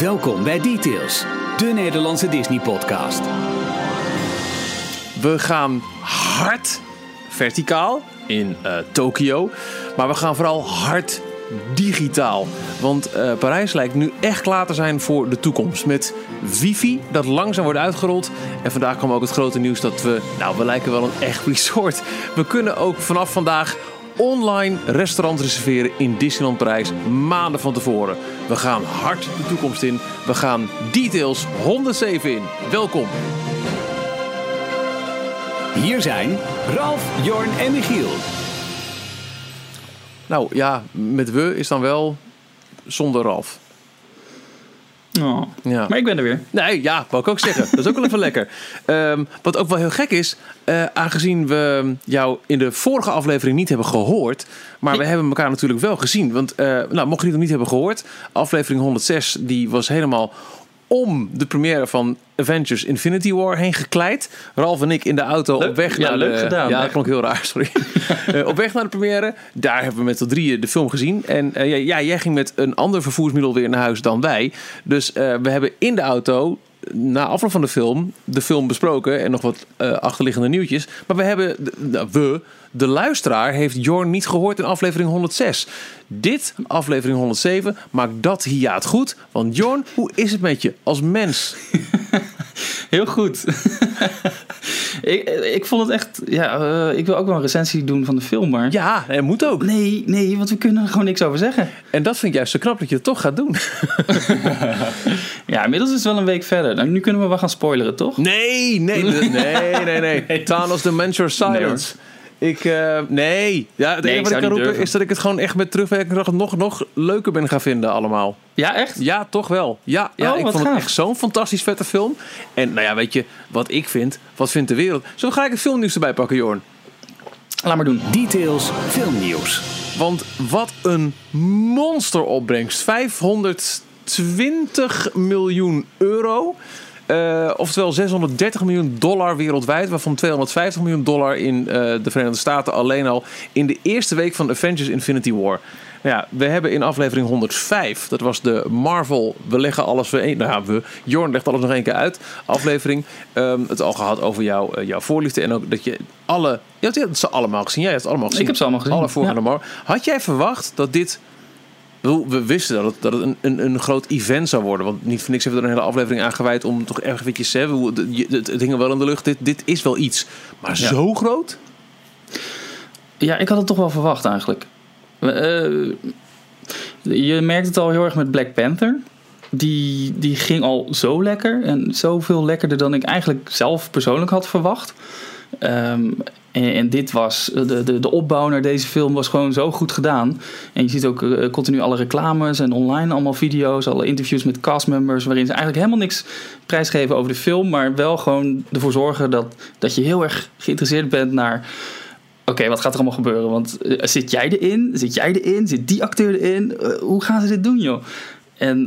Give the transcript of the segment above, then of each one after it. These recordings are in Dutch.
Welkom bij Details, de Nederlandse Disney-podcast. We gaan hard verticaal in uh, Tokio, maar we gaan vooral hard digitaal. Want uh, Parijs lijkt nu echt klaar te zijn voor de toekomst. Met wifi dat langzaam wordt uitgerold. En vandaag kwam ook het grote nieuws dat we, nou we lijken wel een echt resort. We kunnen ook vanaf vandaag online restaurant reserveren in Disneyland Parijs maanden van tevoren. We gaan hard de toekomst in. We gaan details 107 in. Welkom. Hier zijn Ralf, Jorn en Michiel. Nou ja, met we is dan wel zonder Ralf. Oh. Ja. Maar ik ben er weer. Nee, ja, wou ik ook zeggen. Dat is ook wel even lekker. Um, wat ook wel heel gek is, uh, aangezien we jou in de vorige aflevering niet hebben gehoord, maar we hebben elkaar natuurlijk wel gezien. Want, uh, nou, mocht je het nog niet hebben gehoord, aflevering 106 die was helemaal om de première van Avengers Infinity War heen gekleid. Ralf en ik in de auto op weg ja, naar leuk de... gedaan. Ja, dat klonk heel raar, sorry. uh, op weg naar de première. Daar hebben we met z'n drieën de film gezien. En uh, ja, jij ging met een ander vervoersmiddel weer naar huis dan wij. Dus uh, we hebben in de auto na afloop van de film de film besproken en nog wat uh, achterliggende nieuwtjes. Maar we hebben, nou, we, de luisteraar heeft Jorn niet gehoord in aflevering 106. Dit, aflevering 107, maakt dat hiaat goed. Want Jorn, hoe is het met je als mens? Heel goed. ik, ik vond het echt. Ja, uh, ik wil ook wel een recensie doen van de film, maar. Ja, het moet ook. Nee, nee, want we kunnen er gewoon niks over zeggen. En dat vind ik juist zo knap dat je het toch gaat doen. ja, inmiddels is het wel een week verder. Nou, nu kunnen we wel gaan spoileren, toch? Nee, nee, nee, nee, nee. nee. Thanos the. Nee, ik, uh, nee. Ja, het Nee, enige wat ik kan roepen durven. is dat ik het gewoon echt met terugwerkende kracht nog, nog leuker ben gaan vinden allemaal. Ja, echt? Ja, toch wel. Ja, ja Oh, ik vond het echt zo'n fantastisch vette film. En nou ja, weet je, wat ik vind, wat vindt de wereld? Zo ga ik het filmnieuws erbij pakken, Jorn. Laat maar doen. Details filmnieuws. Want wat een monsteropbrengst. 520 miljoen euro. Uh, oftewel 630 miljoen dollar wereldwijd, waarvan 250 miljoen dollar in uh, de Verenigde Staten alleen al in de eerste week van Avengers Infinity War. Nou ja, we hebben in aflevering 105, dat was de Marvel, we leggen alles één, nou ja, we, Jorn legt alles nog één keer uit, aflevering, um, het al gehad over jou, uh, jouw voorliefde en ook dat je alle, je hebt ze allemaal gezien, jij hebt het allemaal gezien. Ik heb ze allemaal gezien. Alle voorgaande ja. Had jij verwacht dat dit we wisten dat het, dat het een, een, een groot event zou worden. Want niet voor niks hebben we er een hele aflevering aan gewijd om toch erg eventjes te hebben. Het, het, het hing er wel in de lucht. Dit, dit is wel iets. Maar ja. zo groot? Ja, ik had het toch wel verwacht eigenlijk. Uh, je merkt het al heel erg met Black Panther. Die, die ging al zo lekker. En zoveel lekkerder dan ik eigenlijk zelf persoonlijk had verwacht. Um, en, dit was, de, de, de opbouw naar deze film was gewoon zo goed gedaan. En je ziet ook uh, continu alle reclames en online allemaal video's, alle interviews met castmembers, waarin ze eigenlijk helemaal niks prijsgeven over de film, maar wel gewoon ervoor zorgen dat, dat je heel erg geïnteresseerd bent naar. Oké, wat gaat er allemaal gebeuren? Want uh, zit jij erin? Zit jij erin? Zit die acteur erin? Hoe gaan ze dit doen, joh? En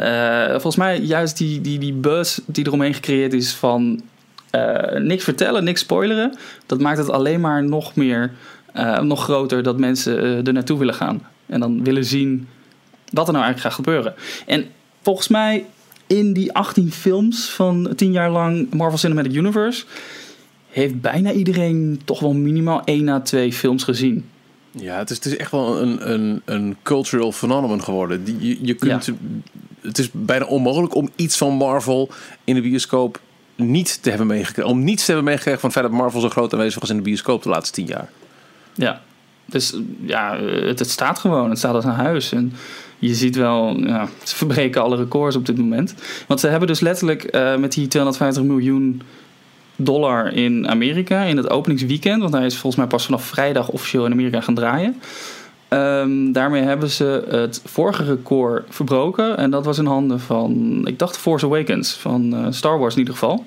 volgens mij juist die, die, die buzz die eromheen gecreëerd is van uh, niks vertellen, niks spoileren. Dat maakt het alleen maar nog meer, uh, nog groter dat mensen uh, er naartoe willen gaan. En dan willen zien wat er nou eigenlijk gaat gebeuren. En volgens mij in die 18 films van 10 jaar lang Marvel Cinematic Universe... heeft bijna iedereen toch wel minimaal 1 à 2 films gezien. Ja, het is, het is echt wel een, een, een cultural phenomenon geworden. Je, je kunt, ja. Het is bijna onmogelijk om iets van Marvel in de bioscoop niet te hebben meegekregen. Om niets te hebben meegekregen van het feit dat Marvel zo groot aanwezig was in de bioscoop de laatste tien jaar. Ja, dus ja, het, staat gewoon. Het staat als een huis. En je ziet wel, ja, ze verbreken alle records op dit moment. Want ze hebben dus letterlijk uh, met die 250 miljoen dollar in Amerika in het openingsweekend, want hij is volgens mij pas vanaf vrijdag officieel in Amerika gaan draaien. Um, daarmee hebben ze het vorige record verbroken. En dat was in handen van, ik dacht Force Awakens, van uh, Star Wars in ieder geval.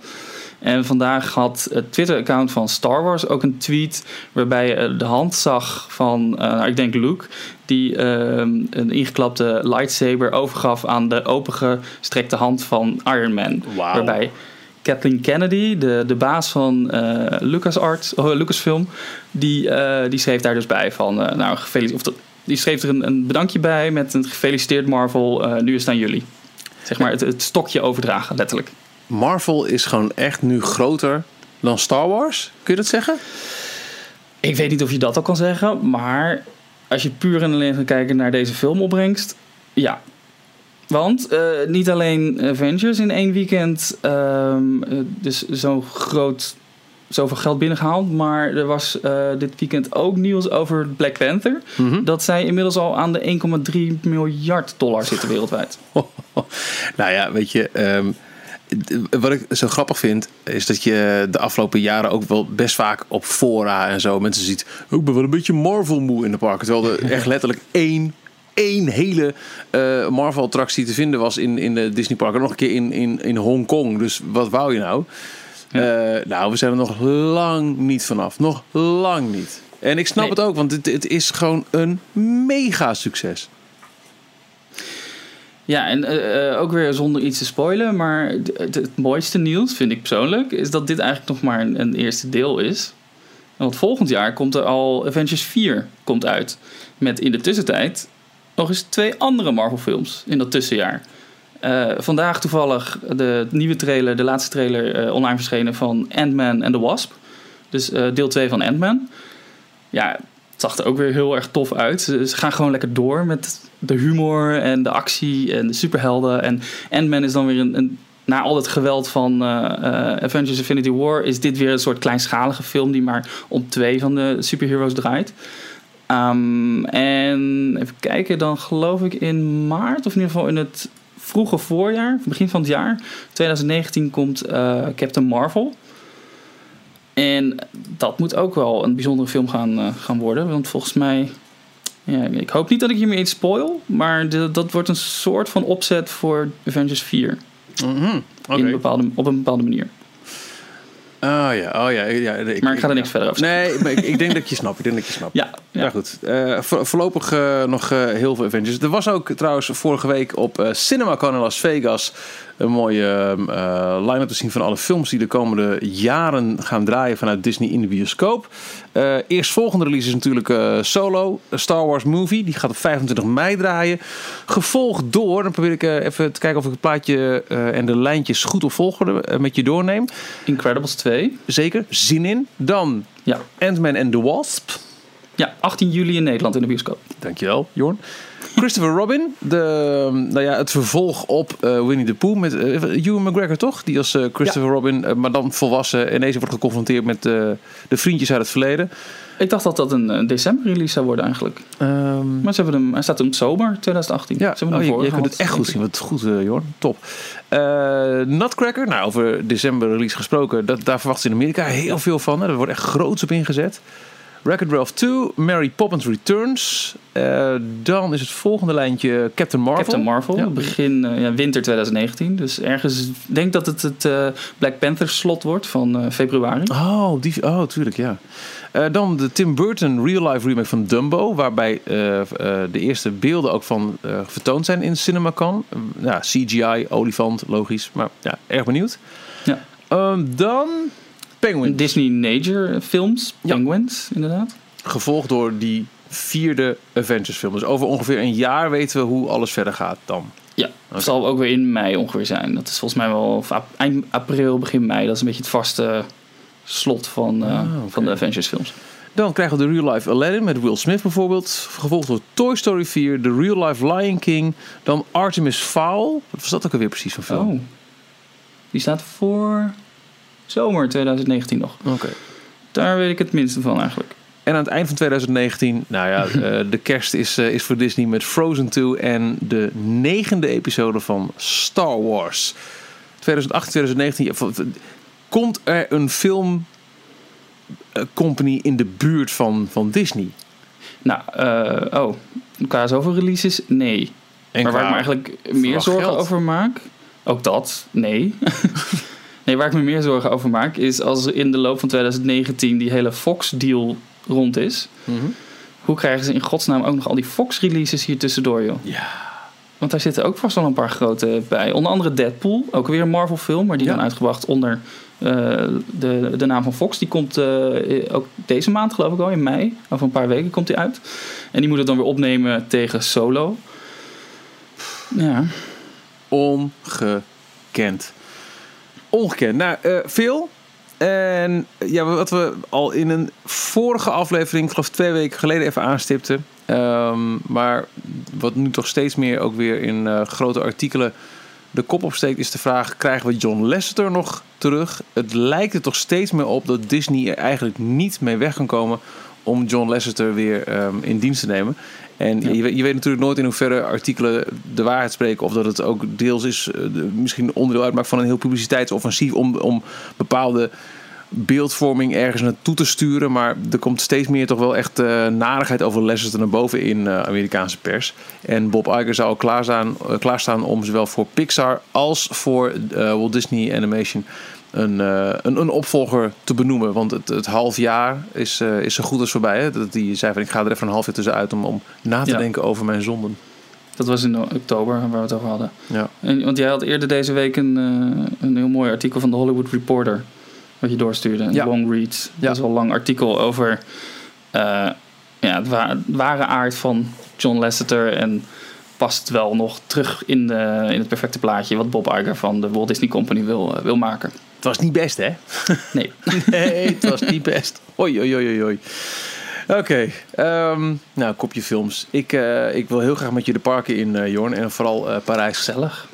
En vandaag had het Twitter-account van Star Wars ook een tweet waarbij je de hand zag van, uh, ik denk Luke, die uh, een ingeklapte lightsaber overgaf aan de opengestrekte hand van Iron Man. Wow. Waarbij Kathleen Kennedy, de, de baas van uh, LucasArts, oh, Lucasfilm, die, uh, die schreef daar dus bij van, uh, nou, gefeliciteerd, of dat, die schreef er een, een, bedankje bij met een gefeliciteerd Marvel, nu is het aan jullie. zeg maar het, het stokje overdragen, letterlijk. Marvel is gewoon echt nu groter dan Star Wars. Kun je dat zeggen? Ik weet niet of je dat al kan zeggen, maar als je puur en alleen gaat kijken naar deze filmopbrengst, ja. Want eh, niet alleen Avengers in één weekend, ehm, eh, dus zo groot, zoveel geld binnengehaald, maar er was eh, dit weekend ook nieuws over Black Panther. Mhm. Dat zij inmiddels al aan de 1,3 miljard dollar zitten wereldwijd. nou ja, weet je, ehm, wat ik zo grappig vind, is dat je de afgelopen jaren ook wel best vaak op fora en zo mensen ziet. "Oh, Ik ben wel een beetje Marvel moe in de parken. Terwijl er echt letterlijk één, één hele eh, Marvel attractie te vinden was in, in de Disney parken. Nog een keer in, in, in Hongkong. Dus wat wou je nou? Eh, nou, we zijn er nog lang niet vanaf. Nog lang niet. En ik snap Nee. het ook, want het, het is gewoon een mega succes. Ja, en eh, eh, ook weer zonder iets te spoilen, maar het, het- het mooiste nieuws, vind ik persoonlijk, is dat dit eigenlijk nog maar een, een eerste deel is. Want volgend jaar komt er al Avengers 4 komt uit. Met in de tussentijd nog eens twee andere Marvel films in dat tussenjaar. Eh, vandaag toevallig de nieuwe trailer, de laatste trailer eh, online verschenen van Ant-Man and the Wasp. Dus eh, deel 2 van Ant-Man. Ja, het zag er ook weer heel erg tof uit. Ze, gaan gewoon lekker door met de humor en de actie en de superhelden. En Ant-Man is dan weer een, na al het geweld van Avengers Infinity War... is dit weer een soort kleinschalige film... die maar om twee van de superheroes draait. Ehm, en even kijken, dan geloof ik in maart... of in ieder geval in het vroege voorjaar, begin van het jaar... 2019 komt eh, Captain Marvel... En dat moet ook wel een bijzondere film gaan, eh, gaan worden. Want volgens mij. Ja, ik hoop niet dat ik hiermee iets spoil. Maar de- dat wordt een soort van opzet voor Avengers 4. Mhm, In een bepaalde, op een bepaalde manier. Oh ja, oh ja. ja Maar ik ga er niks verder over zeggen. Nee, maar ik, ik denk dat je snapt. Ik denk dat je snapt. Ja, Ja, ja. goed. Eh, voor- voorlopig eh, nog eh, heel veel Avengers. Er was ook trouwens vorige week op CinemaCon in Las Vegas een mooie eh, line-up te zien van alle films die de komende jaren gaan draaien vanuit Disney in de bioscoop. Eh eerstvolgende release is natuurlijk eh, Solo, Star Wars movie. Die gaat op 25 mei draaien. Gevolgd door, dan probeer ik even te kijken of ik het plaatje en de lijntjes goed op volgorde met je doorneem. Incredibles 2. Zeker, zin in. Dan Ja. Ant-Man and the Wasp. ja, 18 juli in Nederland in de bioscoop. Dankjewel, Jorn. Christopher Robin, de, nou ja, het vervolg op eh, Winnie the Pooh met Ewan McGregor, toch? Die als eh, Christopher Robin, maar dan volwassen, ineens wordt geconfronteerd met de vriendjes uit het verleden. Ik dacht dat dat een eh, december release zou worden eigenlijk. Ehm, Maar ze hebben hem, hij staat in zomer 2018. ja, ze hebben oh, hem je, je kunt het echt goed zien. Wat goed, eh Jorn. Top. Nutcracker, nou, over december release gesproken, dat, daar verwachten ze in Amerika heel veel van. Hè. Er wordt echt groots op ingezet. Wreck-It Ralph 2, Mary Poppins Returns. Eh, dan is het volgende lijntje Captain Marvel. Captain Marvel, Ja. begin eh, ja, winter 2019. Dus ergens, ik denk dat het het eh, Black Panther slot wordt van februari. Oh, die, oh, tuurlijk, ja. Dan de Tim Burton real-life remake van Dumbo, waarbij de eerste beelden ook van vertoond zijn in CinemaCon. Ja, CGI, olifant, logisch, maar ja, erg benieuwd. Ja. Ehm, dan Penguin, Disney Nature films, Ja. Penguins inderdaad. gevolgd door die vierde Avengers film. Dus over ongeveer een jaar weten we hoe alles verder gaat dan. Ja, het zal ook weer in mei ongeveer zijn. Dat is volgens mij wel eind april, begin mei. Dat is een beetje het vaste slot van, eh, Ah, van de Avengers films. Dan krijgen we de real life Aladdin met Will Smith bijvoorbeeld. Gevolgd door Toy Story 4, de real life Lion King. Dan Artemis Fowl. Wat was dat ook alweer precies van film? Oh. Die staat voor zomer 2019 nog. Oké. Daar weet ik het minste van eigenlijk. En aan het eind van 2019, nou ja, eh, de kerst is, eh, is voor Disney met Frozen 2 en de negende episode van Star Wars. 2018, 2019. ja, v- v- Komt er een film eh, company in de buurt van, van Disney? Nou, eh, oh, qua zoveel releases, nee. En maar waar ik me eigenlijk meer zorgen geld. over maak, ook dat, nee. nee, waar ik me meer zorgen over maak, is als in de loop van 2019 die hele Fox-deal rond is. Mhm. Hoe krijgen ze in godsnaam ook nog al die Fox-releases hier tussendoor, joh? Ja. Want daar zitten ook vast wel een paar grote bij. Onder andere Deadpool, ook weer een Marvel-film, maar die Ja. dan uitgebracht onder eh, de, de naam van Fox. Die komt eh, ook deze maand, geloof ik al, in mei. Over een paar weken komt die uit. En die moet het dan weer opnemen tegen Solo. Ja. ongekend. Ongekend. Nou, eh veel. En ja, wat we al in een vorige aflevering, ik geloof twee weken geleden, even aanstipten. Ehm, maar wat nu toch steeds meer ook weer in eh, grote artikelen de kop opsteekt, is de vraag: krijgen we John Lasseter nog terug? Het lijkt er toch steeds meer op dat Disney er eigenlijk niet mee weg kan komen om John Lasseter weer ehm, in dienst te nemen. En Ja. je, weet, je weet natuurlijk nooit in hoeverre artikelen de waarheid spreken. Of dat het ook deels is, eh, de- misschien onderdeel uitmaakt van een heel publiciteitsoffensief om, om bepaalde beeldvorming ergens naartoe te sturen. Maar er komt steeds meer toch wel echt eh, narigheid over Leicester naar boven in eh, Amerikaanse pers. En Bob Iger zou al klaarstaan, klaarstaan om zowel voor Pixar als voor Walt Disney Animation een, eh, een, een opvolger te benoemen. Want het, het half jaar is, eh, is zo goed als voorbij. Hè? Dat die zei van ik ga er even een half jaar tussenuit om, om na te Ja. denken over mijn zonden. Dat was in oktober waar we het over hadden. Ja. En, want jij had eerder deze week een, eh, een heel mooi artikel van de Hollywood Reporter. Wat je doorstuurde. Een Ja. long read. Ja. Dat is wel een lang artikel over eh, ja, het, wa- het ware aard van John Lasseter. En past het wel nog terug in, de, in het perfecte plaatje wat Bob Iger van de Walt Disney Company wil, wil maken. Het was niet best, hè? Nee. Nee, het was niet best. Oei, oei, oei, oei, oei. Oké, ehm, nou, kopje films. Ik, eh, ik wil heel graag met je de parken in, eh Jorn. En vooral eh, Parijs. Gezellig.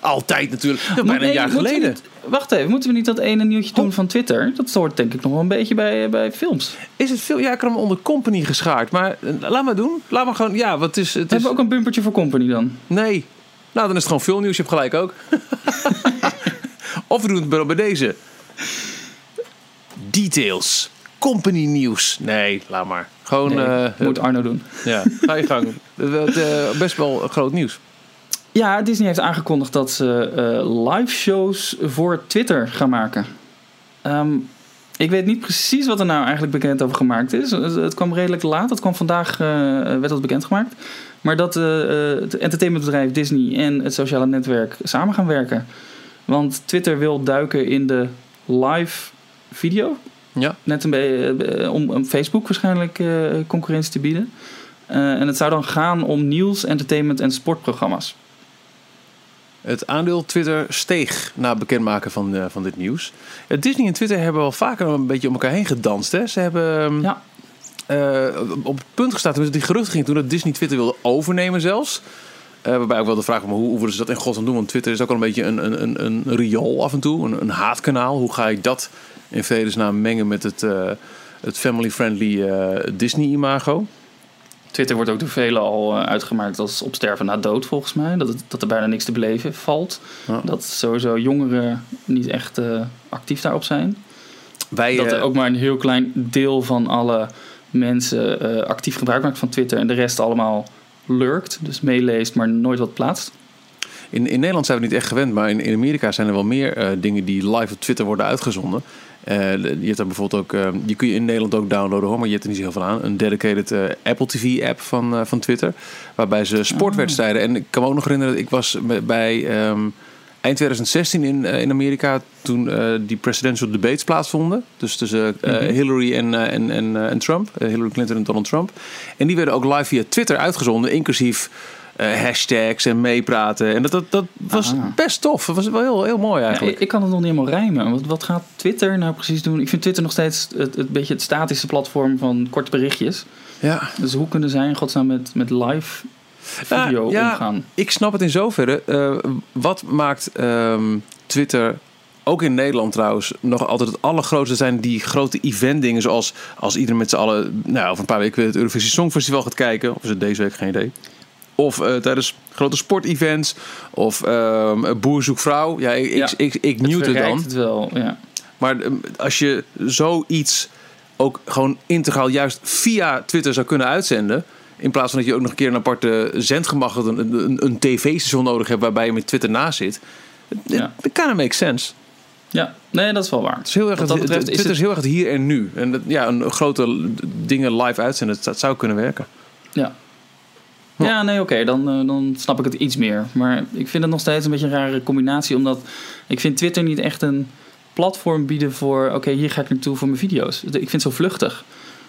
Altijd natuurlijk. Dat bijna een jaar geleden. niet- wacht even, moeten we niet dat ene nieuwtje doen van Twitter? Dat hoort denk ik nog wel een beetje bij, bij films. Is het veel? Ja, ik had hem onder company geschaard. Maar laat maar doen. Laat maar gewoon. Ja, wat is het? Is, Hebben we ook een bumpertje voor Company dan? Nee. Nou, dan is het gewoon veel nieuws. Je hebt gelijk ook. of we doen het bij deze. Details. Company nieuws. Nee, laat maar. Gewoon. Nee, eh, moet Arno doen. Ja, ga je gang. Eh, best wel groot nieuws. Ja, Disney heeft aangekondigd dat ze eh, live shows voor Twitter gaan maken. Ehm, ik weet niet precies wat er nou eigenlijk bekend over gemaakt is. Het, kwam redelijk laat. Het kwam vandaag, werd dat bekendgemaakt. Maar dat het entertainmentbedrijf Disney en het sociale netwerk samen gaan werken. Want Twitter wil duiken in de live video. Ja. Net een beetje eh, om, om Facebook waarschijnlijk eh, concurrentie te bieden. Eh, en het zou dan gaan om nieuws, entertainment en sportprogramma's. Het aandeel Twitter steeg na het bekendmaken van, van dit nieuws. Disney en Twitter hebben wel vaker een beetje om elkaar heen gedanst. Hè? Ze hebben ehm, Ja. op het punt gestaan toen die geruchten ging toen dat Disney Twitter wilde overnemen zelfs. Eh, waarbij ook wel de vraag maar hoe, hoe willen ze dat in godsnaam doen? Want Twitter is ook wel een beetje een, een, een, een riool af en toe, een, een haatkanaal. Hoe ga ik dat in vredesnaam mengen met het, eh, het family-friendly eh, Disney-imago? Twitter wordt ook door velen al uitgemaakt als op sterven na dood, volgens mij. Dat, het, dat er bijna niks te beleven valt. Ja. Dat sowieso jongeren niet echt actief daarop zijn. Wij, dat er ook maar een heel klein deel van alle mensen actief gebruik maakt van Twitter. En de rest allemaal lurkt, dus meeleest, maar nooit wat plaatst. In, in Nederland zijn we niet echt gewend, maar in, in Amerika zijn er wel meer eh, dingen die live op Twitter worden uitgezonden. Eh, je hebt daar bijvoorbeeld ook, eh, die kun je in Nederland ook downloaden hoor, maar je hebt er niet zo heel veel aan. Een dedicated eh, Apple TV app van, van Twitter, waarbij ze sportwedstrijden. En ik kan me ook nog herinneren, dat ik was bij- bij ehm, eind 2016 in, eh, in Amerika toen eh, die presidential debates plaatsvonden. Dus tussen eh, Mhm. Hillary en, en, en, en Trump, Hillary Clinton en Donald Trump. En die werden ook live via Twitter uitgezonden, inclusief hashtags en meepraten. En dat, dat, dat was Ah. best tof. Dat was wel heel, heel mooi eigenlijk. ik, ik kan het nog niet helemaal rijmen. Wat, wat gaat Twitter nou precies doen? Ik vind Twitter nog steeds het, het beetje het statische platform van korte berichtjes. Ja, Dus hoe kunnen zij in godsnaam met, met live video Nou, ja, omgaan? ik snap het in zoverre. Eh, wat maakt ehm, Twitter, ook in Nederland trouwens, nog altijd het allergrootste zijn die grote eventdingen. Zoals als iedereen met z'n allen, nou, over een paar weken het Eurovisie Songfestival gaat kijken. Of is het deze week, geen idee. Of eh, tijdens grote sportevents. Of ehm Boer zoekt vrouw. Ja, ik, Ja, ik, ik, ik Het het dan. het wel, ja. Maar ehm, als je zoiets ook gewoon integraal juist via Twitter zou kunnen uitzenden. In plaats van dat je ook nog een keer een aparte zendgemacht, een, een, een tv-station nodig hebt waarbij je met Twitter naast zit. Ja. Dat kan make sense. Ja, nee, dat is wel waar. Het is heel erg het, dat betreft is Twitter is het- heel erg het hier en nu. En dat, ja, een grote dingen live uitzenden, dat, dat zou kunnen werken. Ja. Ja, nee, oké, dan, eh, dan snap ik het iets meer. Maar ik vind het nog steeds een beetje een rare combinatie, omdat ik vind Twitter niet echt een platform bieden voor, oké, hier ga ik naartoe voor mijn video's. Ik vind het zo vluchtig.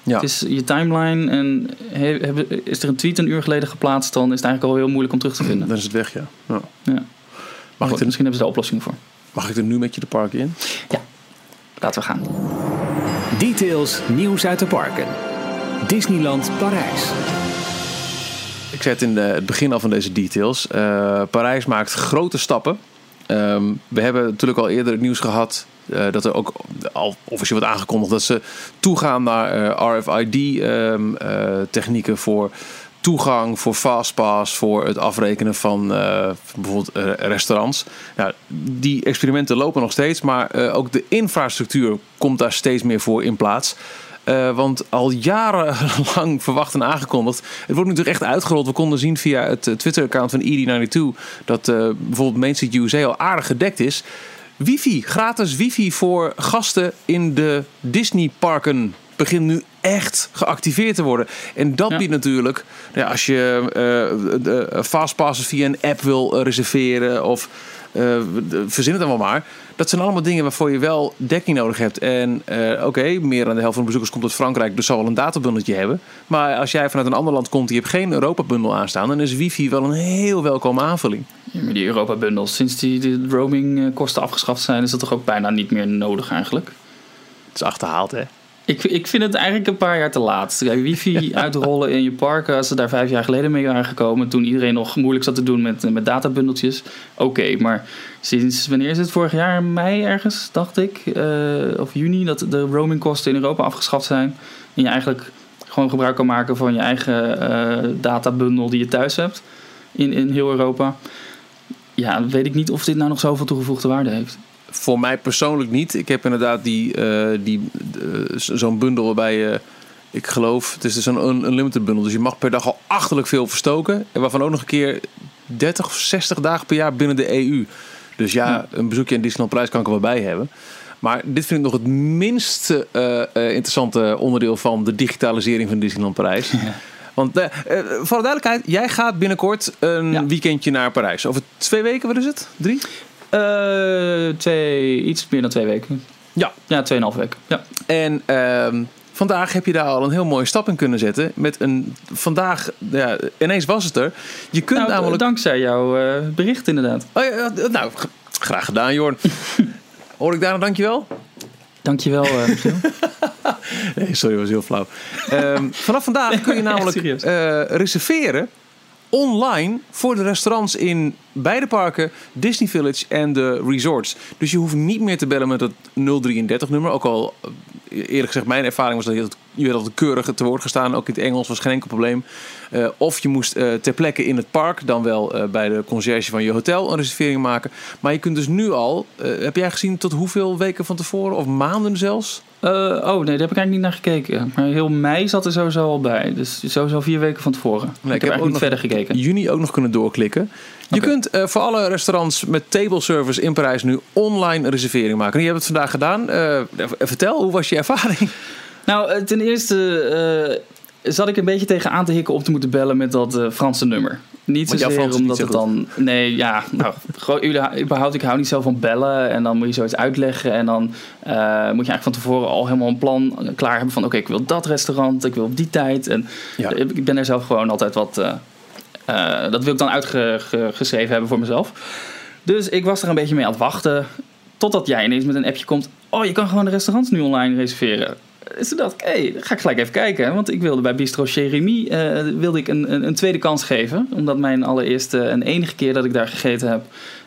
Ja. Het is je timeline en he- is er een tweet een uur geleden geplaatst, dan is het eigenlijk al heel moeilijk om terug te vinden. Dan is het weg, ja. ja. Ja. Mag ik, er, Misschien hebben ze de oplossing voor. mag ik er nu met je de park in? Laten we gaan. Details nieuws uit de parken. Disneyland Parijs. Ik zei het in de- het begin al van deze details. Eh, Parijs maakt grote stappen. Ehm, we hebben natuurlijk al eerder het nieuws gehad eh, dat er ook al officieel wordt aangekondigd dat ze toegaan naar RFID-technieken ehm, voor toegang, voor fastpass, voor het afrekenen van eh, bijvoorbeeld eh, restaurants. Nou, die experimenten lopen nog steeds, maar eh, ook de infrastructuur komt daar steeds meer voor in plaats. Eh, want al jarenlang verwacht en aangekondigd. Het wordt nu toch echt uitgerold. We konden zien via het eh, Twitter-account van ED92 dat eh, bijvoorbeeld Main Street USA al aardig gedekt is. Wifi, gratis wifi voor gasten in de Disney-parken begint nu echt geactiveerd te worden. En dat Ja. biedt natuurlijk, ja, als je de fastpasses via een app wil reserveren of verzin het dan wel maar. Dat zijn allemaal dingen waarvoor je wel dekking nodig hebt. En eh, oké, meer dan de helft van de bezoekers komt uit Frankrijk, dus zal wel een databundeltje hebben. Maar als jij vanuit een ander land komt, die hebt geen Europa-bundel aanstaan, dan is wifi wel een heel welkome aanvulling. Ja, maar die Europa-bundels, sinds die de roamingkosten afgeschaft zijn, is dat toch ook bijna niet meer nodig eigenlijk? Het is achterhaald, hè? Ik, ik vind het eigenlijk een paar jaar te laat. Wifi uitrollen in je parken, als ze daar vijf jaar geleden mee waren gekomen, toen iedereen nog moeilijk zat te doen met, met databundeltjes. Oké, maar sinds wanneer is het? Vorig jaar mei ergens, dacht ik, eh, of juni, dat de roamingkosten in Europa afgeschaft zijn. En je eigenlijk gewoon gebruik kan maken van je eigen eh, databundel die je thuis hebt in, in heel Europa. Ja, dan weet ik niet of dit nou nog zoveel toegevoegde waarde heeft. Voor mij persoonlijk niet. Ik heb inderdaad die, eh, die, eh, zo- zo'n bundel waarbij je, ik geloof, het is dus een un- unlimited bundel. Dus je mag per dag al achterlijk veel verstoken. En waarvan ook nog een keer 30 of 60 dagen per jaar binnen de EU. Dus ja, een bezoekje aan Disneyland Prijs kan ik er wel bij hebben. Maar dit vind ik nog het minst eh, eh, interessante onderdeel van de digitalisering van Disneyland Parijs. Want eh, eh, voor de duidelijkheid, jij gaat binnenkort een Ja. weekendje naar Parijs. Over twee weken, wat is het? Drie? Eh, twee, iets meer dan twee weken. Ja. Ja, tweeënhalf weken. Ja. En ehm, vandaag heb je daar al een heel mooie stap in kunnen zetten. Met een, vandaag, ja, ineens was het er. Je kunt Nou, namelijk... Dankzij jouw eh, bericht inderdaad. Oh, ja, nou, graag gedaan, Jorn. Hoor ik daar een dankjewel? Dankjewel, uh, Michiel. Nee, sorry, was heel flauw. Ehm, vanaf vandaag kun je namelijk reserveren online voor de restaurants in beide parken, Disney Village en de resorts. Dus je hoeft niet meer te bellen met het 033 nummer. Ook al eh, eerlijk gezegd, mijn ervaring was dat je, werd altijd keurig te woord gestaan. Ook in het Engels was geen enkel probleem. Eh, of je moest eh, ter plekke in het park, dan wel eh, bij de conciërge van je hotel een reservering maken. Maar je kunt dus nu al, heb jij gezien tot hoeveel weken van tevoren of maanden zelfs? Oh nee, daar heb ik eigenlijk niet naar gekeken. Maar heel mei zat er sowieso al bij. Dus sowieso vier weken van tevoren. ik, heb ook niet nog- verder gekeken. juni ook nog kunnen doorklikken. Je kunt voor alle restaurants met table service in Parijs nu online een reservering maken. En je hebt het vandaag gedaan. Vertel, hoe was je ervaring? Nou, ten eerste zat ik een beetje tegen aan te hikken om te moeten bellen met dat eh, Franse nummer. Niet zozeer omdat niet het dan... Nee, ja, nou, gewoon überha- überhaupt, ik hou niet zo van bellen. En dan moet je zoiets uitleggen. En dan eh, moet je eigenlijk van tevoren al helemaal een plan klaar hebben van... Oké, ik wil dat restaurant, ik wil op die tijd. En Ja. ik ben er zelf gewoon altijd wat... eh, eh, dat wil ik dan uitgeschreven hebben voor mezelf. Dus ik was er een beetje mee aan het wachten. Totdat jij ineens met een appje komt. Oh, je kan gewoon de restaurants nu online reserveren. Dus toen dacht hé, dan ga ik gelijk even kijken. Want ik wilde bij Bistro Jeremy eh, wilde ik een, een, een tweede kans geven. Omdat mijn allereerste en enige keer dat ik daar gegeten heb...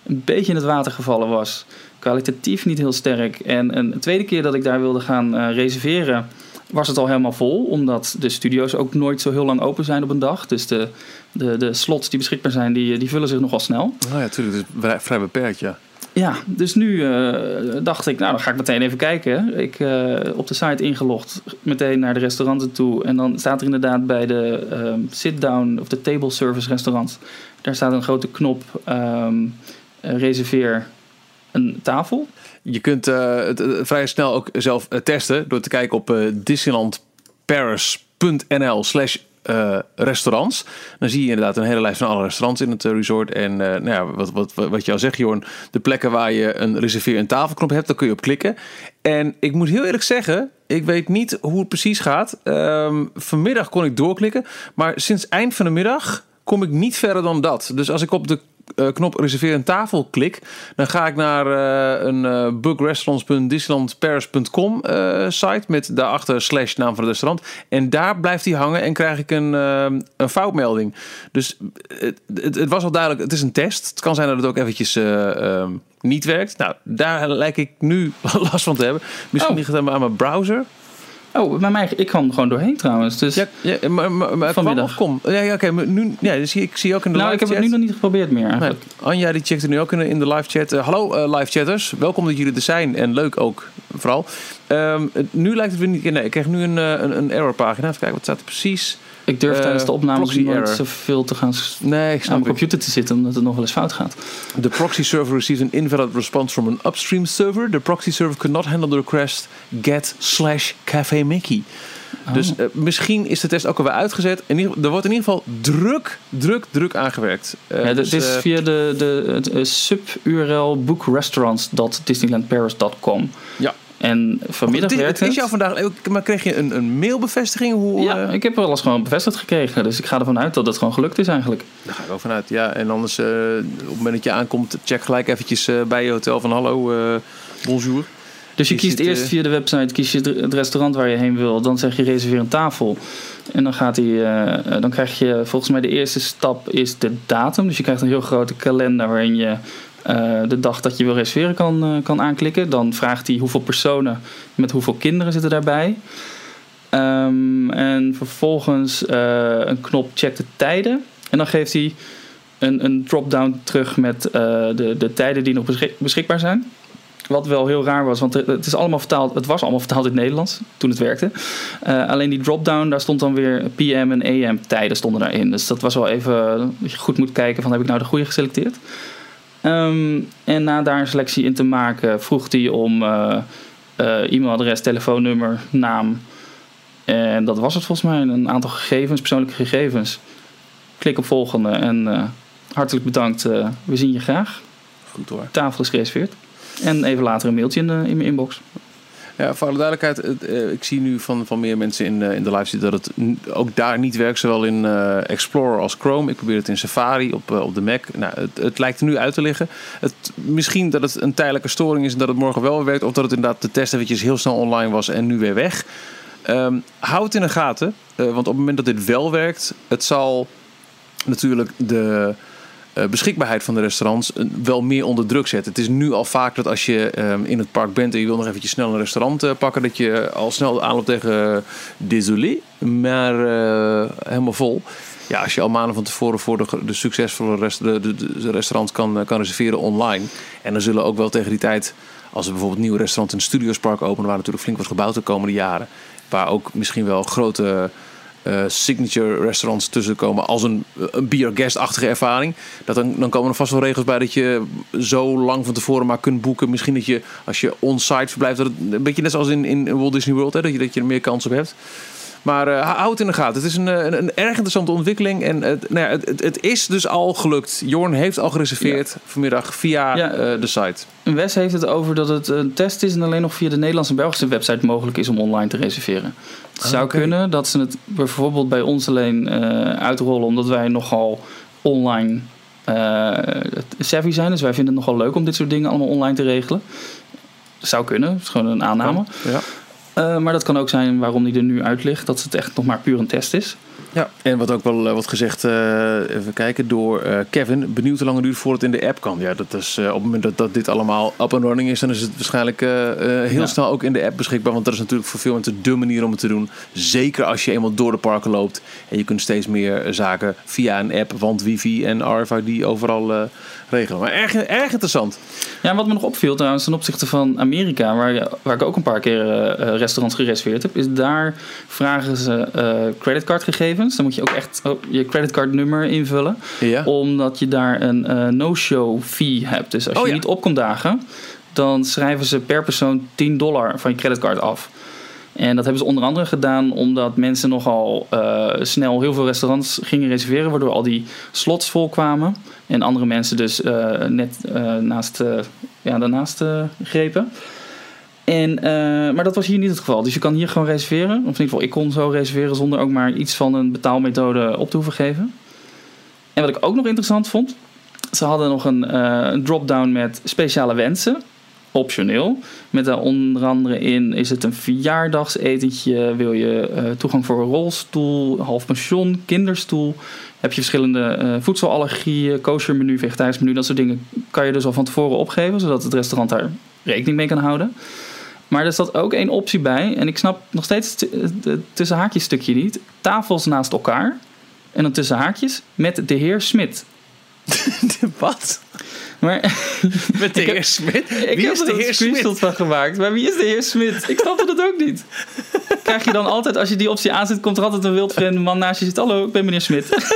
een beetje in het water gevallen was. Kwalitatief niet heel sterk. En een tweede keer dat ik daar wilde gaan eh, reserveren... was het al helemaal vol. Omdat de studio's ook nooit zo heel lang open zijn op een dag. Dus de, de, de slots die beschikbaar zijn, die, die vullen zich nogal snel. Nou ja, natuurlijk. Het is vrij beperkt, ja. Ja, dus nu eh, dacht ik, nou dan ga ik meteen even kijken. Ik eh, op de site ingelogd, meteen naar de restauranten toe. En dan staat er inderdaad bij de ehm, sit-down of de table service restaurants. Daar staat een grote knop eh, reserveer een tafel. Je kunt het vrij snel ook zelf testen door te kijken op disneylandparis.nl slash eh, restaurants. Dan zie je inderdaad een hele lijst van alle restaurants in het eh, resort. En eh, nou ja, wat, wat, wat, je al zegt, Jorn, de plekken waar je een reserveer een tafelknop hebt, daar kun je op klikken. En ik moet heel eerlijk zeggen, ik weet niet hoe het precies gaat. Ehm, vanmiddag kon ik doorklikken, maar sinds eind van de middag kom ik niet verder dan dat. Dus als ik op de knop reserveer een tafel klik, dan ga ik naar eh, een uh, bookrestaurants.disneylandparis.com uh, site met daarachter slash naam van het restaurant. En daar blijft hij hangen en krijg ik een, een foutmelding. Dus het, het, het, was al duidelijk, het is een test. Het kan zijn dat het ook eventjes ehm, niet werkt. Nou, daar lijkt ik nu last van te hebben. Misschien Oh. ligt het aan mijn browser. Oh, bij mij, ik kan er gewoon doorheen trouwens. Dus, Ja, ja maar, maar, maar Vanmiddag. Kom, kom. Ja, ja oké. nu, ja, dus ik zie ook in de nou, ik live heb het chat. nu nog niet geprobeerd meer Nee, eigenlijk. Anja die checkt er nu ook in de, in de live chat. Eh, hallo eh, live chatters, welkom dat jullie er zijn en leuk ook vooral. Ehm, nu lijkt het weer niet. Nee, ik krijg nu een, eh, een, een error pagina. Even kijken wat staat er precies. Ik durf Eh, tijdens de opnames proxy nooit error. zoveel te gaan Nee, ik aan snap mijn computer te zitten, omdat het nog wel eens fout gaat. The proxy server receives an invalid response from an upstream server. The proxy server could not handle the request get slash cafe Mickey. Oh. Dus eh, misschien is de test ook alweer uitgezet. In ieder, er wordt in ieder geval druk, druk, druk aangewerkt. Eh, ja, dit dus, is eh, via de, de, sub-URL bookrestaurants.disneylandparis.com. Ja. En vanmiddag het, is- werkt het het. is jou vandaag. Maar kreeg je een, een mailbevestiging? Hoe, Ja, eh, ik heb alles gewoon bevestigd gekregen. Dus ik ga ervan uit dat het gewoon gelukt is eigenlijk. Daar ga ik ook vanuit. Ja, en anders, eh, op het moment dat je aankomt, check gelijk eventjes eh, bij je hotel van hallo, eh, bonjour. Dus je Is kiest het, eerst via de website kies je het- het restaurant waar je heen wil. Dan zeg je reserveer een tafel. En dan, gaat hij, eh, dan krijg je volgens mij de eerste stap is de datum. Dus je krijgt een heel grote kalender waarin je eh, de dag dat je wil reserveren kan, eh, kan aanklikken. Dan vraagt hij hoeveel personen met hoeveel kinderen zitten daarbij. Ehm, en vervolgens eh, een knop check de tijden. En dan geeft hij een, een drop-down terug met de, de tijden die nog beschik- beschikbaar zijn. Wat wel heel raar was, want het, is allemaal vertaald, het was allemaal vertaald in het Nederlands toen het werkte. Alleen die drop-down, daar stond dan weer PM en AM tijden stonden daarin. Dus dat was wel even dat je goed moet kijken van heb ik nou de goede geselecteerd. Ehm, en na daar een selectie in te maken vroeg hij om eh, eh, e-mailadres, telefoonnummer, naam. En dat was het volgens mij, een aantal gegevens, persoonlijke gegevens. Klik op volgende en eh, hartelijk bedankt, we zien je graag. Goed hoor. Tafel is gereserveerd. En even later een mailtje in, de, in mijn inbox. Ja, voor alle duidelijkheid, eh, ik zie nu van, van meer mensen in, eh, in de live zitten dat het ook daar niet werkt, zowel in eh, Explorer als Chrome. Ik probeer het in Safari op, op de Mac. Nou, het, het lijkt er nu uit te liggen. Het, misschien dat het een tijdelijke storing is en dat het morgen wel weer werkt, of dat het inderdaad de test eventjes heel snel online was en nu weer weg. Ehm hou het in de gaten, want op het moment dat dit wel werkt, het zal natuurlijk de beschikbaarheid van de restaurants eh, wel meer onder druk zetten. Het is nu al vaak dat als je ehm, in het park bent en je wil nog eventjes snel een restaurant eh, pakken, dat je al snel aanloopt tegen eh, désolé, maar eh, helemaal vol. Ja, als je al maanden van tevoren voor de, de succesvolle rest, de, kan, eh, kan reserveren online. En dan zullen ook wel tegen die tijd, als er bijvoorbeeld een nieuw restaurant in Studiospark openen, waar natuurlijk flink wordt gebouwd de komende jaren, waar ook misschien wel grote eh, signature restaurants tussen komen als een, een beer guest-achtige ervaring. Dat dan, dan komen er vast wel regels bij dat je zo lang van tevoren maar kunt boeken. Misschien dat je als je on-site verblijft, dat het een beetje net zoals in, in Walt Disney World, hè, dat, je, dat je er meer kans op hebt. Maar eh, hou het in de gaten. Het is een, eh, een, een erg interessante ontwikkeling. En het, nou ja, het, het, is dus al gelukt. Jorn heeft al gereserveerd vanmiddag via Ja. eh, de site. Wes heeft het over dat het een test is en alleen nog via de Nederlandse en Belgische website mogelijk is om online te reserveren. Het zou kunnen dat ze het bijvoorbeeld bij ons alleen uitrollen omdat wij nogal online savvy zijn. Dus wij vinden het nogal leuk om dit soort dingen allemaal online te regelen. Zou kunnen, het is gewoon een aanname. Ja. Eh, maar dat kan ook zijn waarom die er nu uit ligt, dat het echt nog maar puur een test is. Ja, en wat ook wel eh, wordt gezegd, eh, even kijken, door eh, Kevin. Benieuwd hoe lang het duurt voordat het in de app kan. Ja, dat is eh, op het moment dat, dat dit allemaal up and running is, dan is het waarschijnlijk eh, eh, heel Ja. snel ook in de app beschikbaar. Want dat is natuurlijk voor veel mensen de manier om het te doen. Zeker als je eenmaal door de parken loopt. En je kunt steeds meer zaken via een app, want wifi en RFID overal eh, regelen. Maar erg, erg interessant. Ja, wat me nog opviel trouwens ten opzichte van Amerika, waar, waar ik ook een paar keer eh, eh, restaurants gereserveerd heb, is daar vragen ze eh creditcardgegevens. Dan moet je ook echt oh, je creditcardnummer invullen, Ja. omdat je daar een no-show fee hebt. Dus als Oh, je ja. niet op komt dagen, dan schrijven ze per persoon 10 dollar van je creditcard af. En dat hebben ze onder andere gedaan omdat mensen nogal eh, snel heel veel restaurants gingen reserveren, waardoor al die slots vol kwamen. En andere mensen dus eh, net eh, naast, ja, daarnaast grepen. En, maar dat was hier niet het geval. Dus je kan hier gewoon reserveren. Of in ieder geval, ik kon zo reserveren zonder ook maar iets van een betaalmethode op te hoeven geven. En wat ik ook nog interessant vond. Ze hadden nog een drop-down met speciale wensen. Optioneel. Met daar onder andere in: is het een verjaardagsetentje? Wil je eh, toegang voor een rolstoel? Half pension? Kinderstoel? Heb je verschillende eh, voedselallergieën? Kosher menu, vegetarisch menu? Dat soort dingen kan je dus al van tevoren opgeven, zodat het restaurant daar rekening mee kan houden. Maar er zat ook één optie bij. En ik snap nog steeds het het tussen haakjes stukje niet. Tafels naast elkaar. En dan tussen haakjes met de heer Smit. Wat? Maar Met de heb- heer Smit? ik Wie heb is de een heer Smit? van gemaakt. Maar wie is de heer Smit? Ik snapte het ook niet. Krijg je dan altijd, als je die optie aanzet, komt er altijd een wildvreemde man naast je zit. Hallo, ik ben meneer Smit.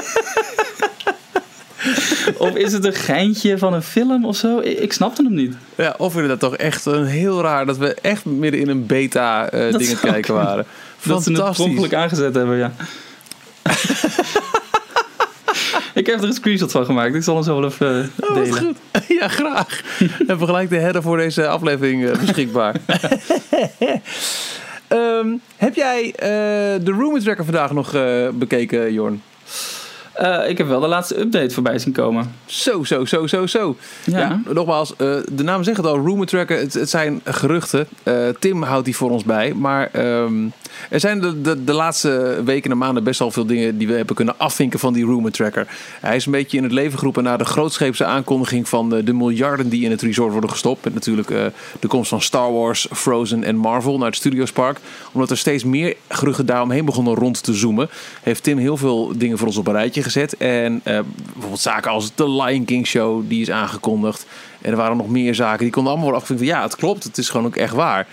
of is het een geintje van een film of zo? Ik, snapte hem niet. Ja, of inderdaad toch echt een heel raar dat we echt midden in een beta eh Dat ding het zou kijken waren. Dat ze het aangezet hebben, ja. ik heb er een screenshot van gemaakt. Ik zal hem zo wel even eh, Oh, delen. goed. Ja, graag. Hebben we gelijk de header voor deze aflevering eh, beschikbaar. Ehm, heb jij eh, de Room Tracker vandaag nog bekeken, Jorn? Eh, ik heb wel de laatste update voorbij zien komen. Zo, zo, zo, zo, zo. Ja. Ja, nogmaals, eh, de naam zegt het al, Rumor Tracker, het, het zijn geruchten. Eh, Tim houdt die voor ons bij. Maar ehm, er zijn de, de, de laatste weken en maanden best wel veel dingen die we hebben kunnen afvinken van die Rumor Tracker. Hij is een beetje in het leven geroepen na de grootscheepse aankondiging van de, de miljarden die in het resort worden gestopt. Met natuurlijk de komst van Star Wars, Frozen en Marvel naar het Studiospark. Omdat er steeds meer geruchten daaromheen begonnen rond te zoomen, heeft Tim heel veel dingen voor ons op een rijtje gezet. En eh, bijvoorbeeld zaken als de Lion King Show, die is aangekondigd. En er waren nog meer zaken, die konden allemaal worden afgevinkt ja, het klopt, het is gewoon ook echt waar.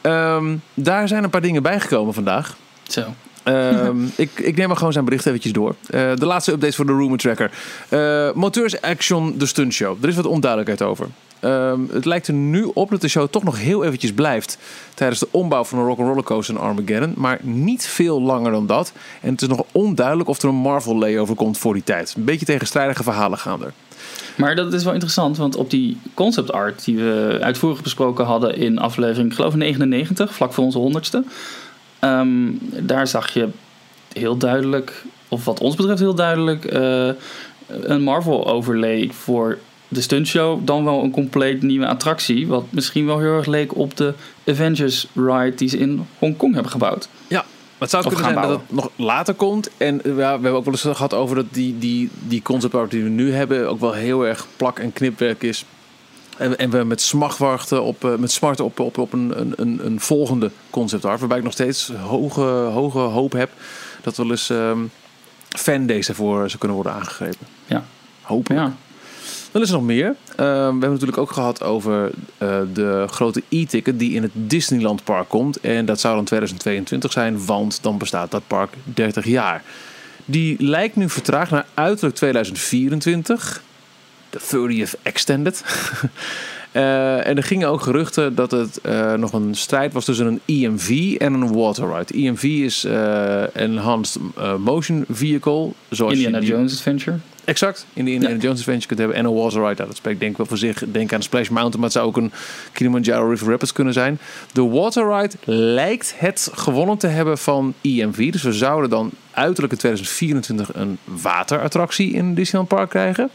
Ehm, daar zijn een paar dingen bijgekomen vandaag. Zo. Ehm, ik, ik neem maar gewoon zijn bericht eventjes door. Eh, de laatste updates voor de Rumor Tracker. Eh Moteurs Action, de stunt show. Er is wat onduidelijkheid over. Ehm, het lijkt er nu op dat de show toch nog heel eventjes blijft tijdens de ombouw van een Rock'n'Roller Coaster in Armageddon. Maar niet veel langer dan dat. En het is nog onduidelijk of er een Marvel layover komt voor die tijd. Een beetje tegenstrijdige verhalen gaan er. Maar dat is wel interessant, want op die concept art die we uitvoerig besproken hadden in aflevering, ik geloof 99, vlak voor onze honderdste. ehm, daar zag je heel duidelijk, of wat ons betreft heel duidelijk, eh, een Marvel overlay voor de stuntshow. Dan wel een compleet nieuwe attractie, wat misschien wel heel erg leek op de Avengers ride die ze in Hongkong hebben gebouwd. Ja, maar het zou kunnen zijn dat het nog later komt. En ja, we hebben ook wel eens gehad over dat die, die, die concept art die we nu hebben ook wel heel erg plak- en knipwerk is. En, en we met smacht wachten op, eh, met smart op, op, op een, een- een, volgende concept art. Waarbij ik nog steeds hoge, hoge hoop heb dat wel eens ehm fandays ervoor zou kunnen worden aangegrepen. Ja. Hopen. Ja, Dan is er nog meer. Eh, we hebben natuurlijk ook gehad over eh, de grote e-ticket die in het Disneyland Park komt. En dat zou dan 2022 zijn, want dan bestaat dat park 30 jaar. Die lijkt nu vertraagd naar uiterlijk 2024. De 30th Extended. Eh, en er gingen ook geruchten dat het eh, nog een strijd was tussen een EMV en een water ride. EMV is eh Enhanced Motion Vehicle. Zoals Indiana die- Jones Adventure. Exact, in de Indiana Ja. Jones Adventure kunt hebben en een water ride. Dat spreekt denk ik wel voor zich. Denk aan Splash Mountain, maar het zou ook een Kilimanjaro River Rapids kunnen zijn. De water ride lijkt het gewonnen te hebben van EMV. Dus we zouden dan uiterlijk in 2024 een waterattractie in Disneyland Park krijgen.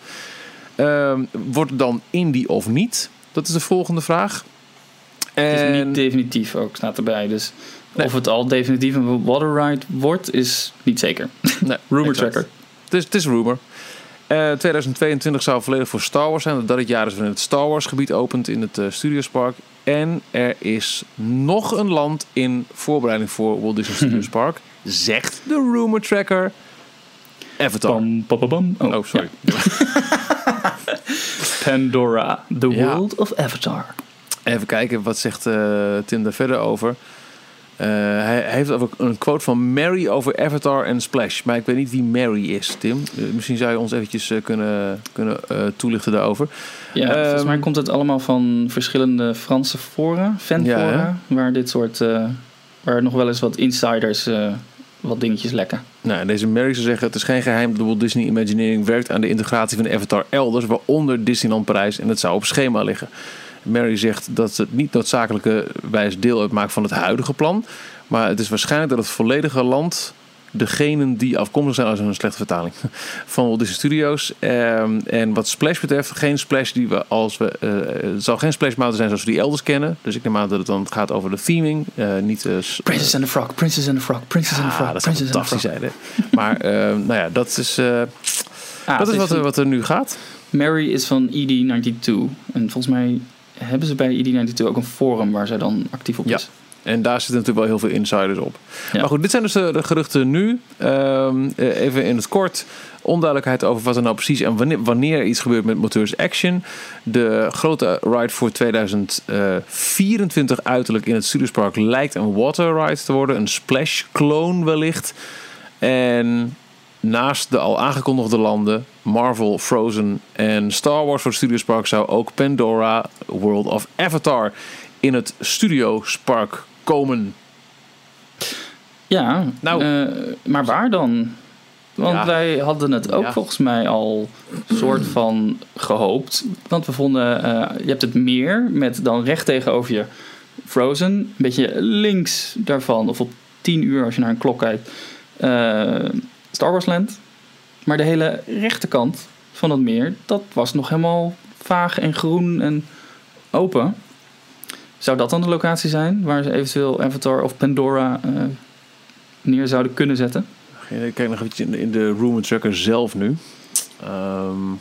Ehm, wordt het dan Indy of niet? Dat is de volgende vraag. Het is En niet definitief ook, staat erbij. Dus Nee. of het al definitief een waterride wordt, is niet zeker. nee, Rumor exact. tracker. Het is, het is rumor. Eh 2022 zou volledig voor Star Wars zijn. Dat het jaar is waarin het Star Wars gebied opent in het eh, Studios Park. En er is nog een land in voorbereiding voor Walt Disney Studios Park. Zegt de rumor tracker. Avatar. Pam. Oh, sorry. ja. Pandora, the Ja. world of Avatar. Even kijken, wat zegt eh, Tim daar verder over? Eh, hij, hij heeft ook een quote van Mary over Avatar en Splash. Maar ik weet niet wie Mary is, Tim. Eh, misschien zou je ons eventjes eh, kunnen, kunnen toelichten daarover. Ja, volgens Ehm, mij komt het allemaal van verschillende Franse fora, fanfora, Ja, waar dit soort, waar nog wel eens wat insiders wat dingetjes lekken. Nou, deze Mary zou zeggen: Het is geen geheim dat de Walt Disney Imagineering werkt aan de integratie van Avatar elders, waaronder Disneyland Parijs, en het zou op schema liggen. Mary zegt dat het niet noodzakelijke wijs deel uitmaakt van het huidige plan, maar het is waarschijnlijk dat het volledige land degenen die afkomstig zijn, als een slechte vertaling, van Walt Disney Studios. Ehm, en wat Splash betreft, geen Splash die we als we. eh, het zal geen Splash Mountain zijn zoals we die elders kennen. Dus ik neem aan dat het dan gaat over de theming. eh, niet eh, Princess and the Frog, Princess and the Frog, Princess and the Frog, Ah, dat zou Princess the fantastisch Frog. zijn? Maar ehm, nou ja, dat is, Ah, dat is wat, er, wat er nu gaat. Mary is van ED92. En volgens mij hebben ze bij ED92 ook een forum waar zij dan actief op Ja. is. En daar zitten natuurlijk wel heel veel insiders op. Ja. Maar goed, dit zijn dus de, de geruchten nu. Ehm, eh, even in het kort. Onduidelijkheid over wat er nou precies en wanneer, wanneer iets gebeurt met Moteurs Action. De grote ride voor 2024 uiterlijk in het Studiospark lijkt een water ride te worden. Een splash clone wellicht. En naast de al aangekondigde landen, Marvel, Frozen en Star Wars voor het Studiospark zou ook Pandora, World of Avatar in het Studiospark komen. Ja, Nou. eh, maar waar dan? Want Ja. wij hadden het ook Ja. volgens mij al soort van gehoopt. Want we vonden, eh, je hebt het meer met dan recht tegenover je Frozen. Een beetje links daarvan, of op 10 uur als je naar een klok kijkt, eh, Star Wars Land. Maar de hele rechterkant van dat meer, dat was nog helemaal vaag en groen en open. Zou dat dan de locatie zijn waar ze eventueel Avatar of Pandora eh, neer zouden kunnen zetten? Ik kijk nog eventjes in de, in de Room Tracker zelf nu. Ehm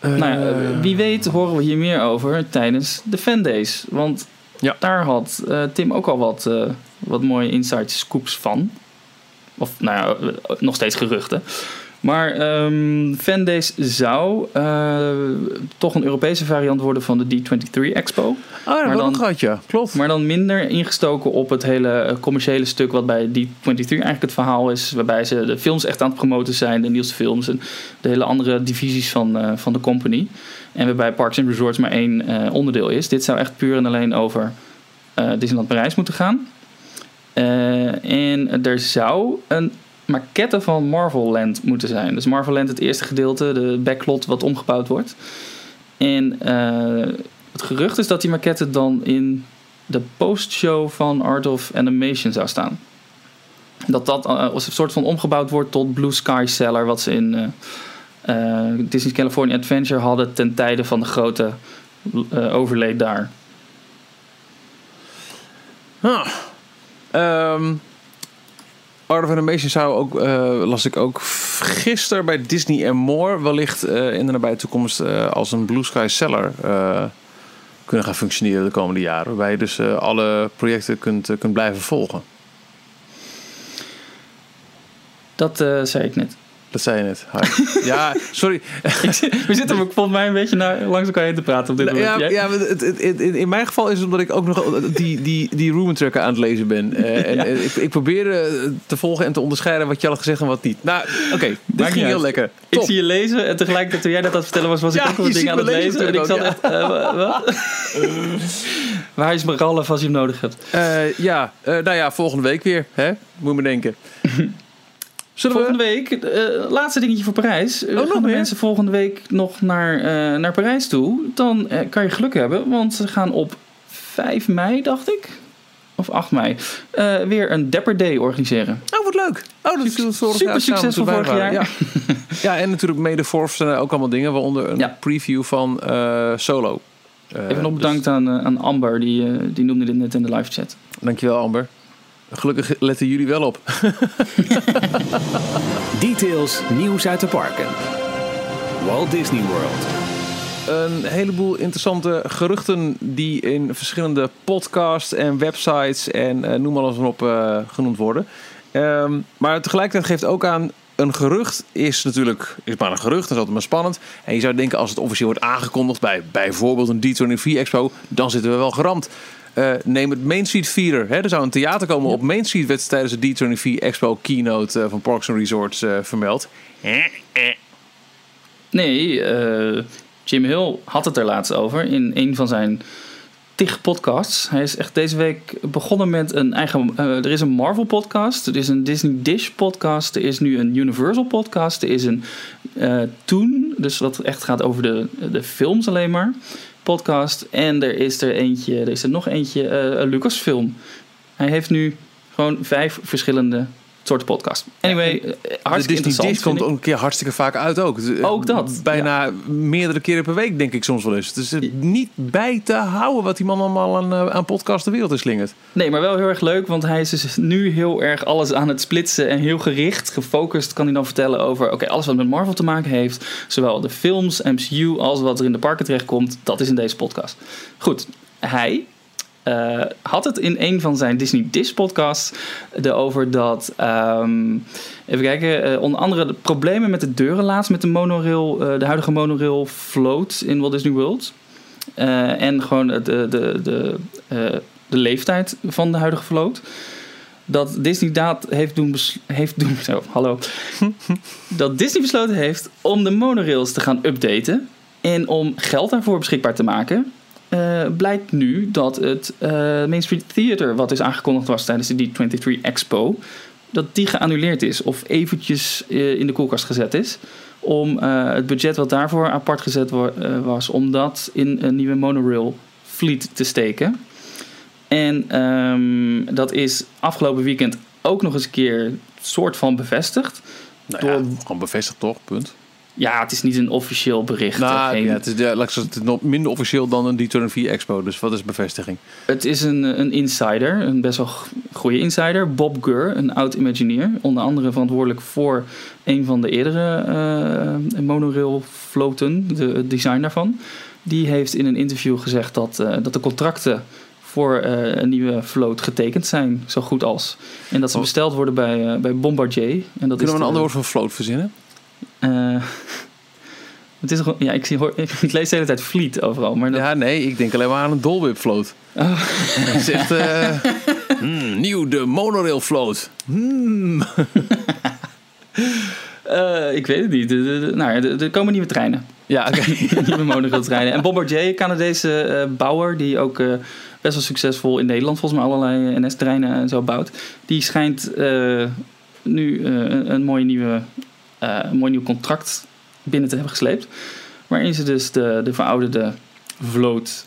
nou ja, eh, wie weet horen we hier meer over tijdens de fan days. Want Ja. daar had eh, Tim ook al wat, wat mooie inside scoops van. Of nou ja, nog steeds geruchten. Maar ehm fan days zou eh, toch een Europese variant worden van de D23 Expo. Oh, dat maar dan- ja. Klopt. Maar dan minder ingestoken op het hele eh, commerciële stuk wat bij D23 eigenlijk het verhaal is. Waarbij ze de films echt aan het promoten zijn, de nieuwste films en de hele andere divisies van, eh, van de company. En waarbij Parks and Resorts maar één onderdeel is. Dit zou echt puur en alleen over Disneyland Parijs moeten gaan. Eh, en er zou een maquette van Marvel Land moeten zijn. Dus Marvel Land, het eerste gedeelte, de backlot wat omgebouwd wordt. En eh, het gerucht is dat die maquette dan in de postshow van Art of Animation zou staan. Dat dat eh, als een soort van omgebouwd wordt tot Blue Sky Cellar, wat ze in eh, Disney's California Adventure hadden ten tijde van de grote eh overlay daar. Ah. Ehm, Art of Animation zou ook, eh, las ik ook gisteren bij Disney More, wellicht eh, in de nabije toekomst eh, als een Blue Sky Seller kunnen gaan functioneren de komende jaren. Waarbij je dus alle projecten kunt, kunt blijven volgen. Dat zei ik net. Dat zei je net. Hi. ja, sorry. We zitten ook volgens mij een beetje naar, langs elkaar heen te praten op dit moment. Ja, ja maar het, het- het- in mijn geval is het omdat ik ook nog die, die, die room tracker aan het lezen ben. Eh, en Ja. eh, ik, ik probeer eh, te volgen en te onderscheiden wat je al had gezegd en wat niet. Nou, oké, dit niet ging heel uit. lekker. Ik zie je lezen en tegelijkertijd toen jij dat aan het vertellen was, was ik ook een ding ziet aan het lezen lezen. En ik zat echt, wa- wat? Waar is mijn ralf als je hem nodig hebt? Eh, ja, eh, nou ja, volgende week weer. Hè? Moet me denken. Zullen we... Volgende week, eh, laatste dingetje voor Parijs. Eh, nog gaan de mensen volgende week nog naar, eh, naar Parijs toe? Dan eh, kan je geluk hebben, want ze gaan op 5 mei, dacht ik. Of 8 mei. eh, weer een Dapper Day organiseren. Oh, wat leuk. Oh, dat is super succesvol vorig jaar. Ja. ja, en natuurlijk mede er ook allemaal dingen, waaronder een Ja. preview van eh, Solo. Eh, Even nog dus bedankt aan, eh, aan Amber, die, eh, die noemde dit net in de live chat. dankjewel, Amber. Gelukkig letten jullie wel op. Details, nieuws uit de parken. Walt Disney World. een heleboel interessante geruchten die in verschillende podcasts en websites en eh, noem alles maar op eh, genoemd worden. Ehm, maar tegelijkertijd geeft ook aan, een gerucht is natuurlijk is maar een gerucht, dat is altijd maar spannend. En je zou denken als het officieel wordt aangekondigd bij bijvoorbeeld een D23 Expo, dan zitten we wel geramd. Eh, neem het Main Street Theater. Hè. Er zou een theater komen op Main Street, werd tijdens de D23 Expo keynote eh, van Parks and Resorts eh, vermeld. Nee, Jim Hill had het er laatst over in een van zijn tig podcasts. Hij is echt deze week begonnen met een eigen... er is een Marvel podcast, er is een Disney Dish podcast, er is nu een Universal podcast, er is een Toon, dus wat echt gaat over de, de films alleen maar, podcast. En er is er eentje, er is er nog eentje, eh, Lucasfilm. Hij heeft nu Gewoon vijf verschillende soorten podcast. Anyway, eh, de hartstikke interessant. Disc komt ook een keer hartstikke vaak uit ook. Het- Ook dat, Bijna meerdere keren per week, denk ik soms wel eens. Het is er niet bij te houden wat die man allemaal aan, eh, aan podcast de wereld is slingert. Nee, maar wel heel erg leuk, want hij is dus nu heel erg alles aan het splitsen en heel gericht, gefocust kan hij dan vertellen over oké, alles wat met Marvel te maken heeft, zowel de films, MCU als wat er in de parken terechtkomt, dat is in deze podcast. Goed, hij eh, had het in een van zijn Disney Dish podcasts erover dat, ehm, even kijken, eh, onder andere de problemen met de deuren laatst met de monorail, eh, de huidige monorail float in Walt Disney World. En gewoon de, de, de, de, leeftijd van de huidige vloot. Dat Disney daad heeft doen, heeft doen zo, hallo. dat Disney besloten heeft om de monorails te gaan updaten. En om geld daarvoor beschikbaar te maken. Eh, blijkt nu dat het eh, Main Street Theater, wat is aangekondigd was tijdens de D23 Expo, dat die geannuleerd is of eventjes eh, in de koelkast gezet is. Om het budget wat daarvoor apart gezet wa- was, om dat in een nieuwe monorail fleet te steken. En ehm, dat is afgelopen weekend ook nog eens een keer soort van bevestigd. Nou Door- ja, gewoon bevestigd toch, punt. Ja, het is niet een officieel bericht. Nou, Geen- ja, het is, ja, het is minder officieel dan een D24 Expo. Dus wat is bevestiging? Het is een, een insider, een best wel goede insider. Bob Gurr, een oud Imagineer. Onder andere verantwoordelijk voor een van de eerdere eh monorail floten, de, het design daarvan. Die heeft in een interview gezegd dat, eh, dat de contracten voor eh, een nieuwe vloot getekend zijn, zo goed als. En dat ze Oh. besteld worden bij, bij Bombardier. En dat Kunnen we een de- ander woord voor float verzinnen? Eh, het is gewoon, ja, ik, zie, hoor, ik lees de hele tijd fleet overal. Maar dat, Ja, nee, ik denk alleen maar aan een Dolwip float. Oh. Is echt... eh, hmm, nieuw, de monorail float. Hmm. Eh, ik weet het niet. De- de- de- nou, ja, er- komen nieuwe treinen. Ja, oké. nieuwe monorailtreinen. En Bombardier, Canadese bouwer, die ook best wel succesvol in Nederland volgens mij allerlei NS-treinen en zo bouwt. Die schijnt nu een, een mooi, nieuwe, een mooi nieuw contract binnen te hebben gesleept. Waarin ze dus de, de verouderde vloot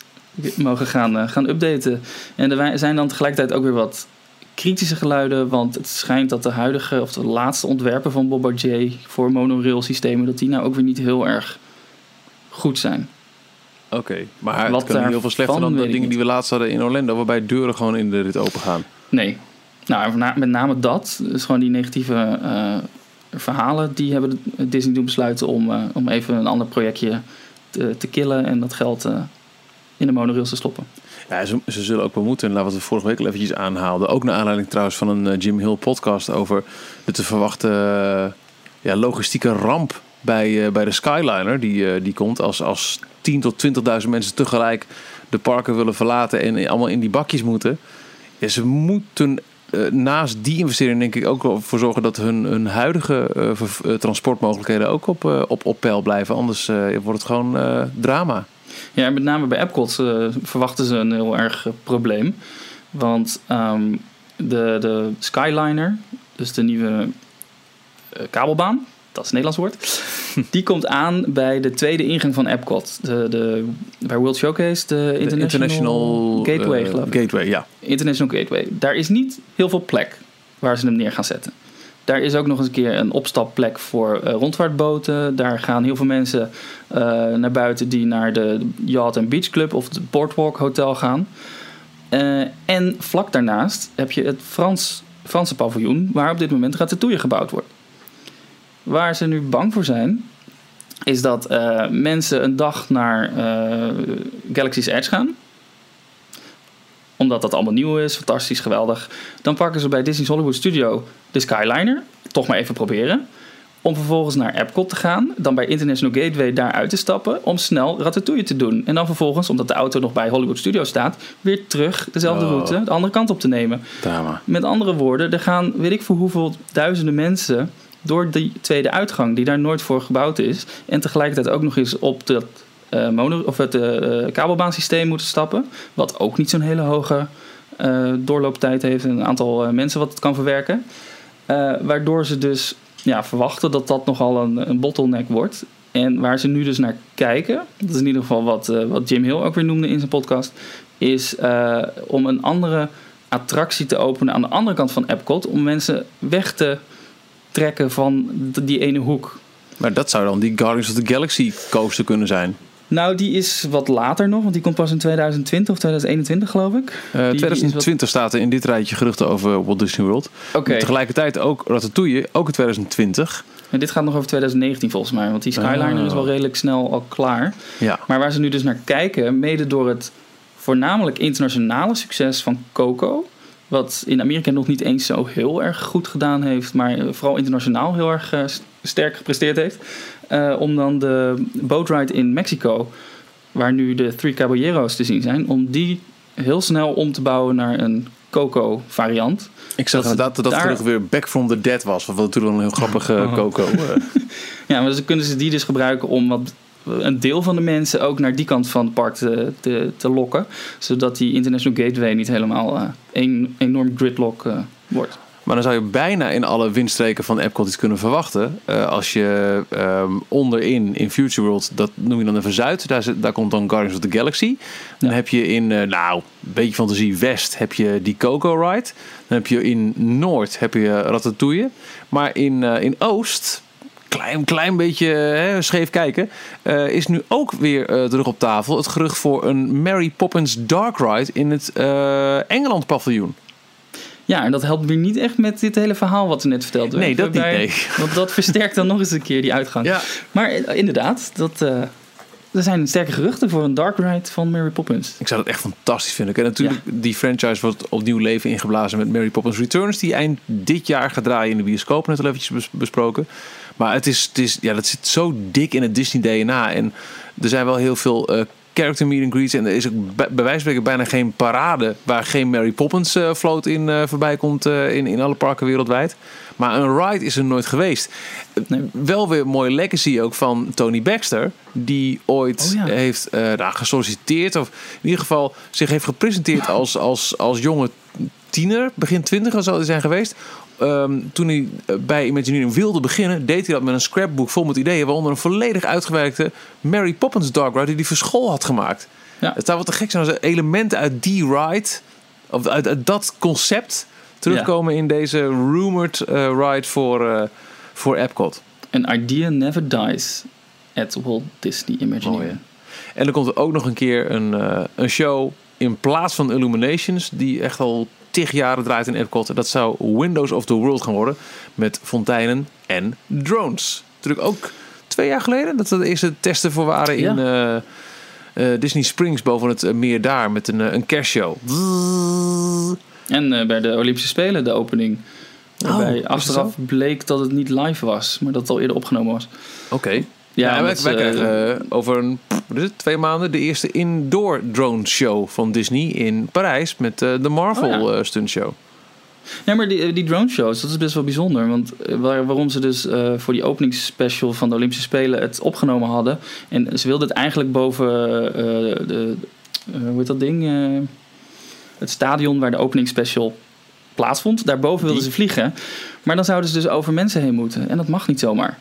mogen gaan, eh, gaan updaten. En er zijn dan tegelijkertijd ook weer wat kritische geluiden. Want het schijnt dat de huidige of de laatste ontwerpen van Bombardier voor monorail systemen, dat die nou ook weer niet heel erg goed zijn. Oké, maar Wat het kan niet heel veel slechter dan de dingen die we laatst hadden in Orlando, waarbij deuren gewoon in de rit open gaan. Nee. Nou, met name dat. Dus gewoon die negatieve eh, verhalen. Die hebben Disney doen besluiten om, eh, om even een ander projectje te, te killen. En dat geld eh, in de monorails te stoppen. Ja, ze, ze zullen ook wel moeten. En wat we vorige week al eventjes aanhaalden. Ook naar aanleiding trouwens van een eh, Jim Hill podcast over de te verwachten ja, logistieke ramp bij, bij de Skyliner. Die, die komt als, als 10.000 tot 20.000 mensen tegelijk de parken willen verlaten en allemaal in die bakjes moeten. Ja, ze moeten naast die investering denk ik ook wel voor zorgen dat hun, hun huidige eh, eh, transportmogelijkheden ook op, eh, op, op peil blijven. Anders eh, wordt het gewoon eh, drama. Ja, met name bij Epcot eh, verwachten ze een heel erg eh, probleem. Want ehm, de, de Skyliner, dus de nieuwe eh, kabelbaan, dat is het Nederlands woord, die komt aan bij de tweede ingang van Epcot. De, de, bij World Showcase, de De International, Gateway, eh, geloof ik. Gateway, ja. International Gateway. Daar is niet heel veel plek waar ze hem neer gaan zetten. Daar is ook nog eens een keer een opstapplek voor eh, rondvaartboten. Daar gaan heel veel mensen eh, naar buiten die naar de Yacht and Beach Club of het Boardwalk Hotel gaan. En vlak daarnaast heb je het Frans, Franse paviljoen, waar op dit moment Ratatouille gebouwd wordt. Waar ze nu bang voor zijn, is dat eh, mensen een dag naar eh, Galaxy's Edge gaan omdat dat allemaal nieuw is, fantastisch, geweldig. Dan pakken ze bij Disney's Hollywood Studio de Skyliner. Toch maar even proberen. Om vervolgens naar Epcot te gaan. Dan bij International Gateway daar uit te stappen. Om snel Ratatouille te doen. En dan vervolgens, omdat de auto nog bij Hollywood Studio staat. Weer terug dezelfde Oh. route de andere kant op te nemen. Met andere woorden, er gaan weet ik voor hoeveel duizenden mensen door die tweede uitgang, die daar nooit voor gebouwd is. En tegelijkertijd ook nog eens op dat eh, mono, of het eh, kabelbaansysteem moeten stappen. Wat ook niet zo'n hele hoge eh, doorlooptijd heeft en een aantal eh, mensen wat het kan verwerken. Eh, waardoor ze dus ja, verwachten dat dat nogal een, een bottleneck wordt. En waar ze nu dus naar kijken, dat is in ieder geval wat, eh, wat Jim Hill ook weer noemde in zijn podcast, is eh, om een andere attractie te openen aan de andere kant van Epcot. Om mensen weg te trekken van die ene hoek. Maar dat zou dan die Guardians of the Galaxy coaster kunnen zijn. Nou, die is wat later nog, want die komt pas in 2020 of 2021 geloof ik. Eh, die is 2020 staat er in dit rijtje geruchten over Walt Disney World. Oké, Tegelijkertijd ook Ratatouille, ook in 2020. en dit gaat nog over 2019 volgens mij, want die Skyliner Oh. is wel redelijk snel al klaar. Ja. Maar waar ze nu dus naar kijken, mede door het voornamelijk internationale succes van Coco. Wat in Amerika nog niet eens zo heel erg goed gedaan heeft, maar eh, vooral internationaal heel erg eh, st- sterk gepresteerd heeft. Eh, om dan de boatride in Mexico, waar nu de Three Caballeros te zien zijn, om die heel snel om te bouwen naar een Coco variant. Ik zag Dat- inderdaad dat dat daar- gerucht weer Back from the Dead was. Wat toen een heel grappige Oh. Coco. Ja, maar dan kunnen ze die dus gebruiken om wat, een deel van de mensen ook naar die kant van het park te, te, te lokken. Zodat die International Gateway niet helemaal eh, een enorm gridlock eh, wordt. Maar dan zou je bijna in alle windstreken van Epcot iets kunnen verwachten. Eh, als je ehm, onderin in Future World, dat noem je dan even Zuid, daar, zit, daar komt dan Guardians of the Galaxy. Dan Ja. heb je in, nou, een beetje fantasie, West heb je die Coco Ride. Dan heb je in Noord heb je Ratatouille. Maar in, in Oost, klein, klein beetje hè, scheef kijken, eh, is nu ook weer eh, terug op tafel het gerucht voor een Mary Poppins Dark Ride in het eh, Engeland paviljoen. Ja, en dat helpt weer niet echt met dit hele verhaal wat er net verteld werd. Nee, dat niet, nee. Want dat versterkt dan nog eens een keer die uitgang. Ja. Maar inderdaad, dat, er zijn sterke geruchten voor een dark ride van Mary Poppins. Ik zou dat echt fantastisch vinden. En natuurlijk, die franchise wordt opnieuw leven ingeblazen met Mary Poppins Returns. Die eind dit jaar gaat draaien in de bioscoop. Net al eventjes bes- besproken. Maar het is, het is, ja, dat zit zo dik in het Disney DNA. En er zijn wel heel veel eh, character meet and greets. En er is ook bij, wijze van spreken bijna geen parade waar geen Mary Poppins eh float in eh, voorbij komt in, in alle parken wereldwijd. Maar een ride is er nooit geweest. Nee. Wel weer een mooie legacy ook van Tony Baxter. Die ooit Oh ja. heeft nou, gesolliciteerd. Of in ieder geval zich heeft gepresenteerd als, als, als jonge tiener. Begin twintig zal hij zijn geweest. Ehm, toen hij eh, bij Imagineering wilde beginnen, deed hij dat met een scrapbook vol met ideeën. Waaronder een volledig uitgewerkte Mary Poppins Dark Ride die hij voor school had gemaakt. Ja. Het zou wat te gek zijn als er elementen uit die ride, of uit, uit dat concept, terugkomen in deze rumored eh, ride voor, eh, voor Epcot. An idea never dies at Walt Disney Imagineering. Oh, En er komt er ook nog een keer een, een show in plaats van Illuminations, die echt al tig jaren draait in Epcot. Dat zou Windows of the World gaan worden, met fonteinen en drones. Natuurlijk ook twee jaar geleden dat we de eerste testen voor waren in eh, eh, Disney Springs boven het eh, meer daar met een, eh, een kerstshow. En bij de Olympische Spelen, de opening. Waarbij Oh, is dat achteraf bleek dat het niet live was, maar dat het al eerder opgenomen was. Oké. Ja, Ja, wij, wij krijgen eh, over een, wat is het, twee maanden de eerste indoor drone show van Disney in Parijs met eh, de Marvel Oh ja. eh, stunt show. Ja, maar die, die drone shows, dat is best wel bijzonder. Want eh, waar, waarom ze dus eh, voor die openingsspecial van de Olympische Spelen het opgenomen hadden. En ze wilden het eigenlijk boven eh, de, eh, hoe heet dat ding? Eh, het stadion waar de openingsspecial plaatsvond. Daarboven wilden Die- ze vliegen. Maar dan zouden ze dus over mensen heen moeten. En dat mag niet zomaar.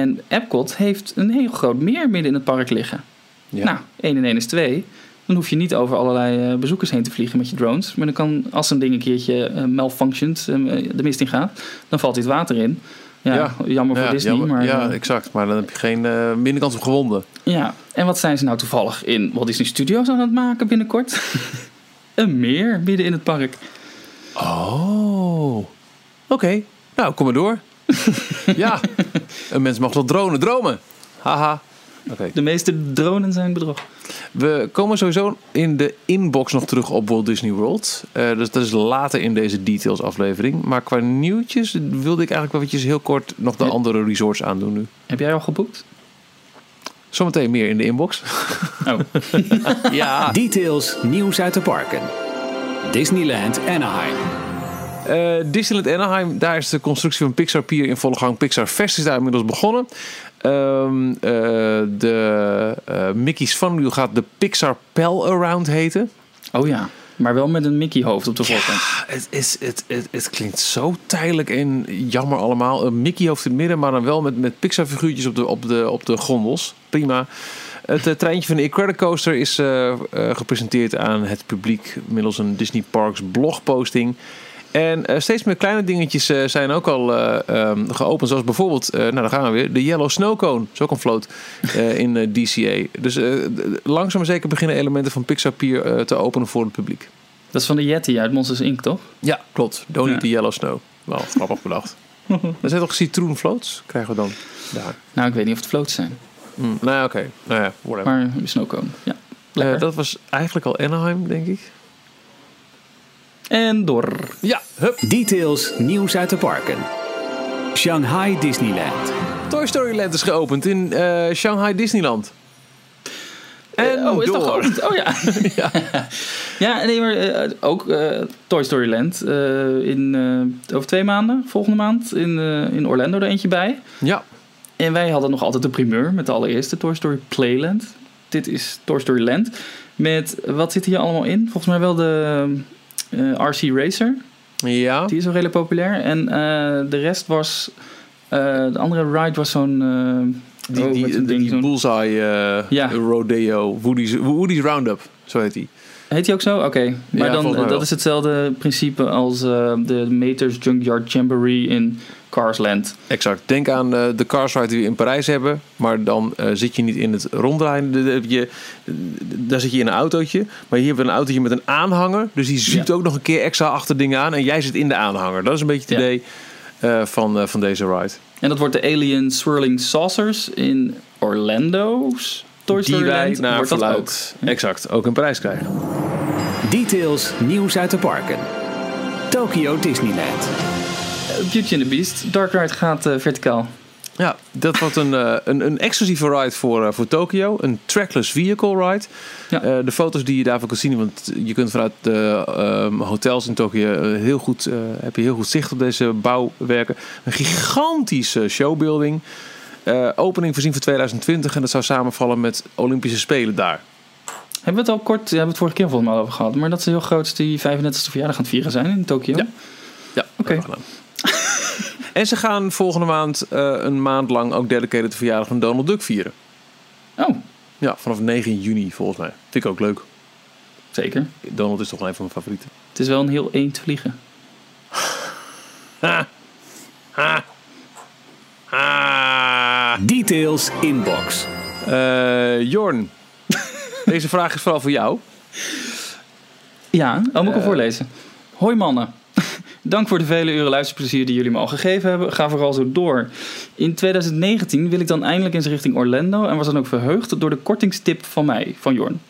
En Epcot heeft een heel groot meer midden in het park liggen. Ja. Nou, 1 en 1 is 2. Dan hoef je niet over allerlei eh, bezoekers heen te vliegen met je drones. Maar dan kan, als een ding een keertje eh, malfunctioned, eh, de mist in gaat, dan valt dit water in. Ja, Ja. jammer voor ja, Disney. jammer. maar, ja, exact. Maar dan heb je geen eh, minder kans op gewonden. ja. En wat zijn ze nou toevallig in Walt Disney Studios aan het maken binnenkort? een meer midden in het park. Oh. Oké. Nou, kom maar door. ja. Een mens mag wel dronen. Dromen. Haha. Oké. De meeste dronen zijn bedrog. We komen sowieso in de inbox nog terug op Walt Disney World. Eh, dus dat is later in deze details aflevering. Maar qua nieuwtjes wilde ik eigenlijk wel eventjes heel kort nog de Ja. andere resorts aandoen nu. Heb jij al geboekt? Zometeen meer in de inbox. Oh, ja. Details, nieuws uit de parken. Disneyland Anaheim. Eh, Disneyland Anaheim, daar is de constructie van Pixar Pier in volle gang. Pixar Fest is daar inmiddels begonnen. Ehm, eh, de eh, Mickey's Fun Wheel gaat de Pixar Pal Around heten. oh ja, maar wel met een Mickey hoofd op de voorkant. Het, is, het, het, het klinkt zo tijdelijk en jammer allemaal. Een Mickey hoofd in het midden, maar dan wel met, met Pixar figuurtjes op de, op, de, op de gondels. Prima. Het treintje van de Incredicoaster is gepresenteerd aan het publiek middels een Disney Parks blogposting. En eh, steeds meer kleine dingetjes eh, zijn ook al eh, ehm, geopend. Zoals bijvoorbeeld, nou daar gaan we weer, de Yellow Snow Cone. Dat is ook een float in DCA. Dus langzaam maar zeker beginnen elementen van Pixar Pier te openen voor het publiek. Dat is van de Yeti uit Monsters Inc., toch? Ja, klopt. Don't Ja. eat the Yellow Snow. Wel grappig bedacht. Er zijn toch citroenfloats? Krijgen we dan daar. Nou, ik weet niet of het floats zijn. Mm, nou ja, oké. Nou ja, whatever. Maar een snowcone. Ja. Dat was eigenlijk al Anaheim, denk ik. En door. Ja, hup. Details nieuws uit de parken. Shanghai Disneyland. Toy Story Land is geopend in eh, Shanghai Disneyland. En oh, is door. dat geopend? Oh ja. Ja. ja, nee, maar eh, ook eh, Toy Story Land. eh, in, eh, over twee maanden, volgende maand, in, eh, in Orlando er eentje bij. Ja, En wij hadden nog altijd de primeur met de allereerste Toy Story Playland. Dit is Toy Story Land. Met, wat zit hier allemaal in? Volgens mij wel de eh, RC Racer. ja. Die is wel redelijk populair. En eh, de rest was... eh, de andere ride was zo'n... Die, oh, die, die, ding, Bullseye Ja. Rodeo, Woody's, Woody's Roundup, zo heet die. Heet die ook zo? Oké. Maar Ja, dan, wel. dat is hetzelfde principe als de Meters Junkyard Jamboree in Carsland. Exact. Denk aan eh, de Cars Ride die we in Parijs hebben. Maar dan eh, zit je niet in het ronddraaien. Je, daar zit je in een autootje. Maar hier hebben we een autootje met een aanhanger. Dus die Ja. ook nog een keer extra achter dingen aan. En jij zit in de aanhanger. Dat is een beetje het Ja. idee eh, van, eh, van deze ride. En dat wordt de Alien Swirling Saucers in Orlando's Toy die Story wij Land. naar wordt dat ook. verluid exact ook in Parijs krijgen. Details nieuws uit de parken. Tokyo Disneyland. Eh, Beauty and the Beast. Dark Ride gaat eh, verticaal. Ja, dat wordt een, eh, een, een exclusieve ride voor, voor Tokyo. Een trackless vehicle ride. Ja. De foto's die je daarvan kan zien, want je kunt vanuit de ehm, hotels in Tokyo eh, heel goed, heb je heel goed zicht op deze bouwwerken. Een gigantische showbuilding. Opening voorzien voor 2020 en dat zou samenvallen met Olympische Spelen daar. Hebben we het al kort, we hebben het vorige keer volgens mij al over gehad. Maar dat ze heel groot die 35e verjaardag gaan vieren zijn in Tokio. Ja. Ja, Oké. we. En ze gaan volgende maand eh, een maand lang ook dedicated de verjaardag van Donald Duck vieren. Oh, Ja, vanaf 9 juni volgens mij. Vind ik ook leuk. zeker. Donald is toch wel een van mijn favorieten. Het is wel een heel eend vliegen. Ha. Ha. Ha. Details inbox. Eh, Jorn, deze vraag is vooral voor jou. Ja, oh, moet ik hem Eh. voorlezen? Hoi mannen. Dank voor de vele uren luisterplezier die jullie me al gegeven hebben. Ga vooral zo door. In 2019 wil ik dan eindelijk eens richting Orlando en was dan ook verheugd door de kortingstip van mij, van Jorn.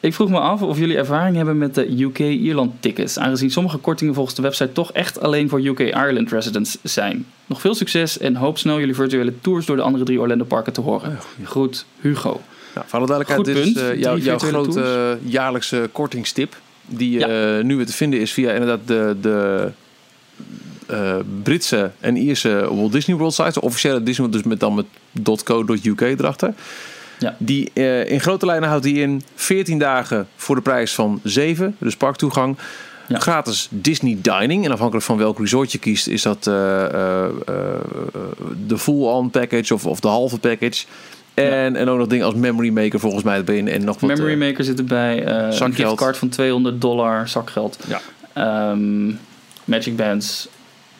ik vroeg me af of jullie ervaring hebben met de UK-Ierland tickets, aangezien sommige kortingen volgens de website toch echt alleen voor UK-Ireland residents zijn. Nog veel succes en hoop snel jullie virtuele tours door de andere drie Orlando parken te horen. Groet Hugo. Nou, voor alle duidelijkheid, Goed dit is punt. eh, jouw, grote jaarlijkse kortingstip. Die Ja. eh, nu weer te vinden is via inderdaad de, de eh, Britse en Ierse Walt Disney World sites. De officiële Disney dus met dan met .co.uk erachter. Ja. Die, eh, in grote lijnen houdt die in 14 dagen voor de prijs van 7, dus parktoegang. Ja. Gratis Disney Dining. En afhankelijk van welk resort je kiest, is dat de full-on package of, of de halve package. En, en ook nog dingen als Memory Maker volgens mij erbij. En nog wat, Memory eh, Maker zit erbij. eh een giftcard van 200 dollar zakgeld. Ja. Ehm, Magic Bands.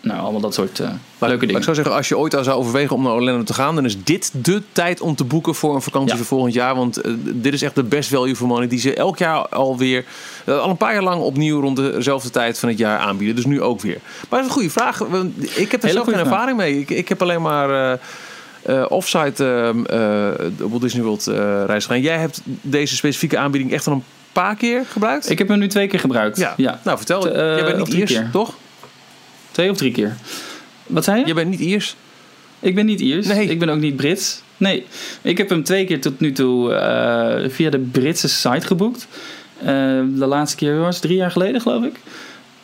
Nou, allemaal dat soort eh, Maar- leuke maar dingen. ik zou zeggen, als je ooit al zou overwegen om naar Orlando te gaan, dan is dit de tijd om te boeken voor een vakantie Ja. voor volgend jaar. Want dit is echt de best value for money die ze elk jaar alweer, uh, al een paar jaar lang opnieuw rond dezelfde tijd van het jaar aanbieden. Dus nu ook weer. Maar dat is een goede vraag. Ik heb er Hele zelf geen ervaring mee. Ik, ik heb alleen maar eh, offsite ehm, eh, Walt Disney World eh, gedaan. Jij hebt deze specifieke aanbieding echt al een paar keer gebruikt? Ik heb hem nu twee keer gebruikt. ja. ja. Nou, vertel. Te- eh, Jij bent niet Iers, keer. toch? Twee of drie keer. Wat zei je? Jij bent niet Iers. Ik ben niet Iers. Nee. Ik ben ook niet Brits. Nee. Ik heb hem twee keer tot nu toe via de Britse site geboekt. De laatste keer was drie jaar geleden, geloof ik.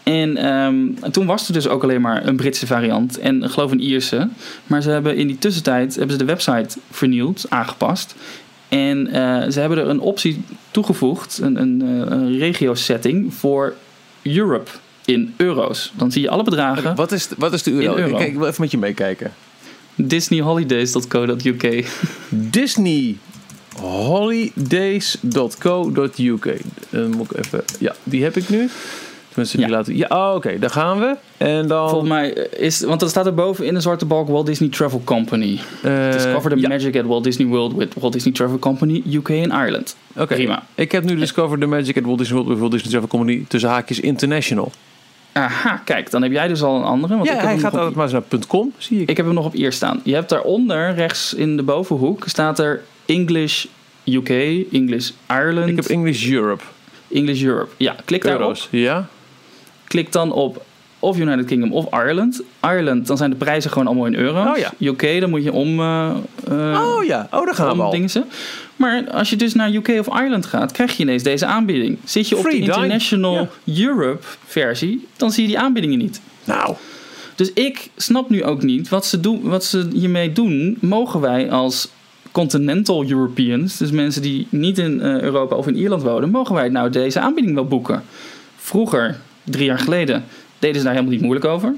En ehm, toen was er dus ook alleen maar een Britse variant en geloof een Ierse. Maar ze hebben in die tussentijd hebben ze de website vernieuwd, aangepast. En eh, ze hebben er een optie toegevoegd, een, een, eh, een regio-setting voor Europe in euro's. Dan zie je alle bedragen. Wat is, wat is de euro? Kijk, ik wil even met je meekijken. Disneyholidays.co.uk. Disney holidays.co.uk. Dan moet ik even. Ja, die heb ik nu. Tenminste, die Ja. laten. Ja, oh, oké, daar gaan we. En dan. Volgens mij is, want er staat er boven in een zwarte balk Walt Disney Travel Company. eh, Discover the ja, magic at Walt Disney World with Walt Disney Travel Company, UK en Ireland. oké. Prima. Ik heb nu Discover the Magic at Walt Disney World with Walt Disney Travel Company tussen haakjes international. Aha, kijk, dan heb jij dus al een andere. Want Ja, ik heb hij gaat op- altijd maar eens naar .com, zie ik. Ik heb hem nog op eer staan. Je hebt daaronder, rechts in de bovenhoek, staat er English UK, English Ireland, Ik heb English Europe. English Europe. Ja, klik daarop. Euro's. Ja? Klik dan op of United Kingdom of Ireland. Ireland, dan zijn de prijzen gewoon allemaal in euro's. Oh ja. UK, dan moet je om... eh, Oh ja, oh, daar gaan we al. Maar als je dus naar UK of Ireland gaat, krijg je ineens deze aanbieding. Zit je op de. International Europe versie, dan zie je die aanbiedingen niet. Nou, Dus ik snap nu ook niet wat ze, doen, wat ze hiermee doen. Mogen wij als continental Europeans, dus mensen die niet in eh, Europa of in Ierland wonen, mogen wij nou deze aanbieding wel boeken? Vroeger, drie jaar geleden, deden ze daar helemaal niet moeilijk over.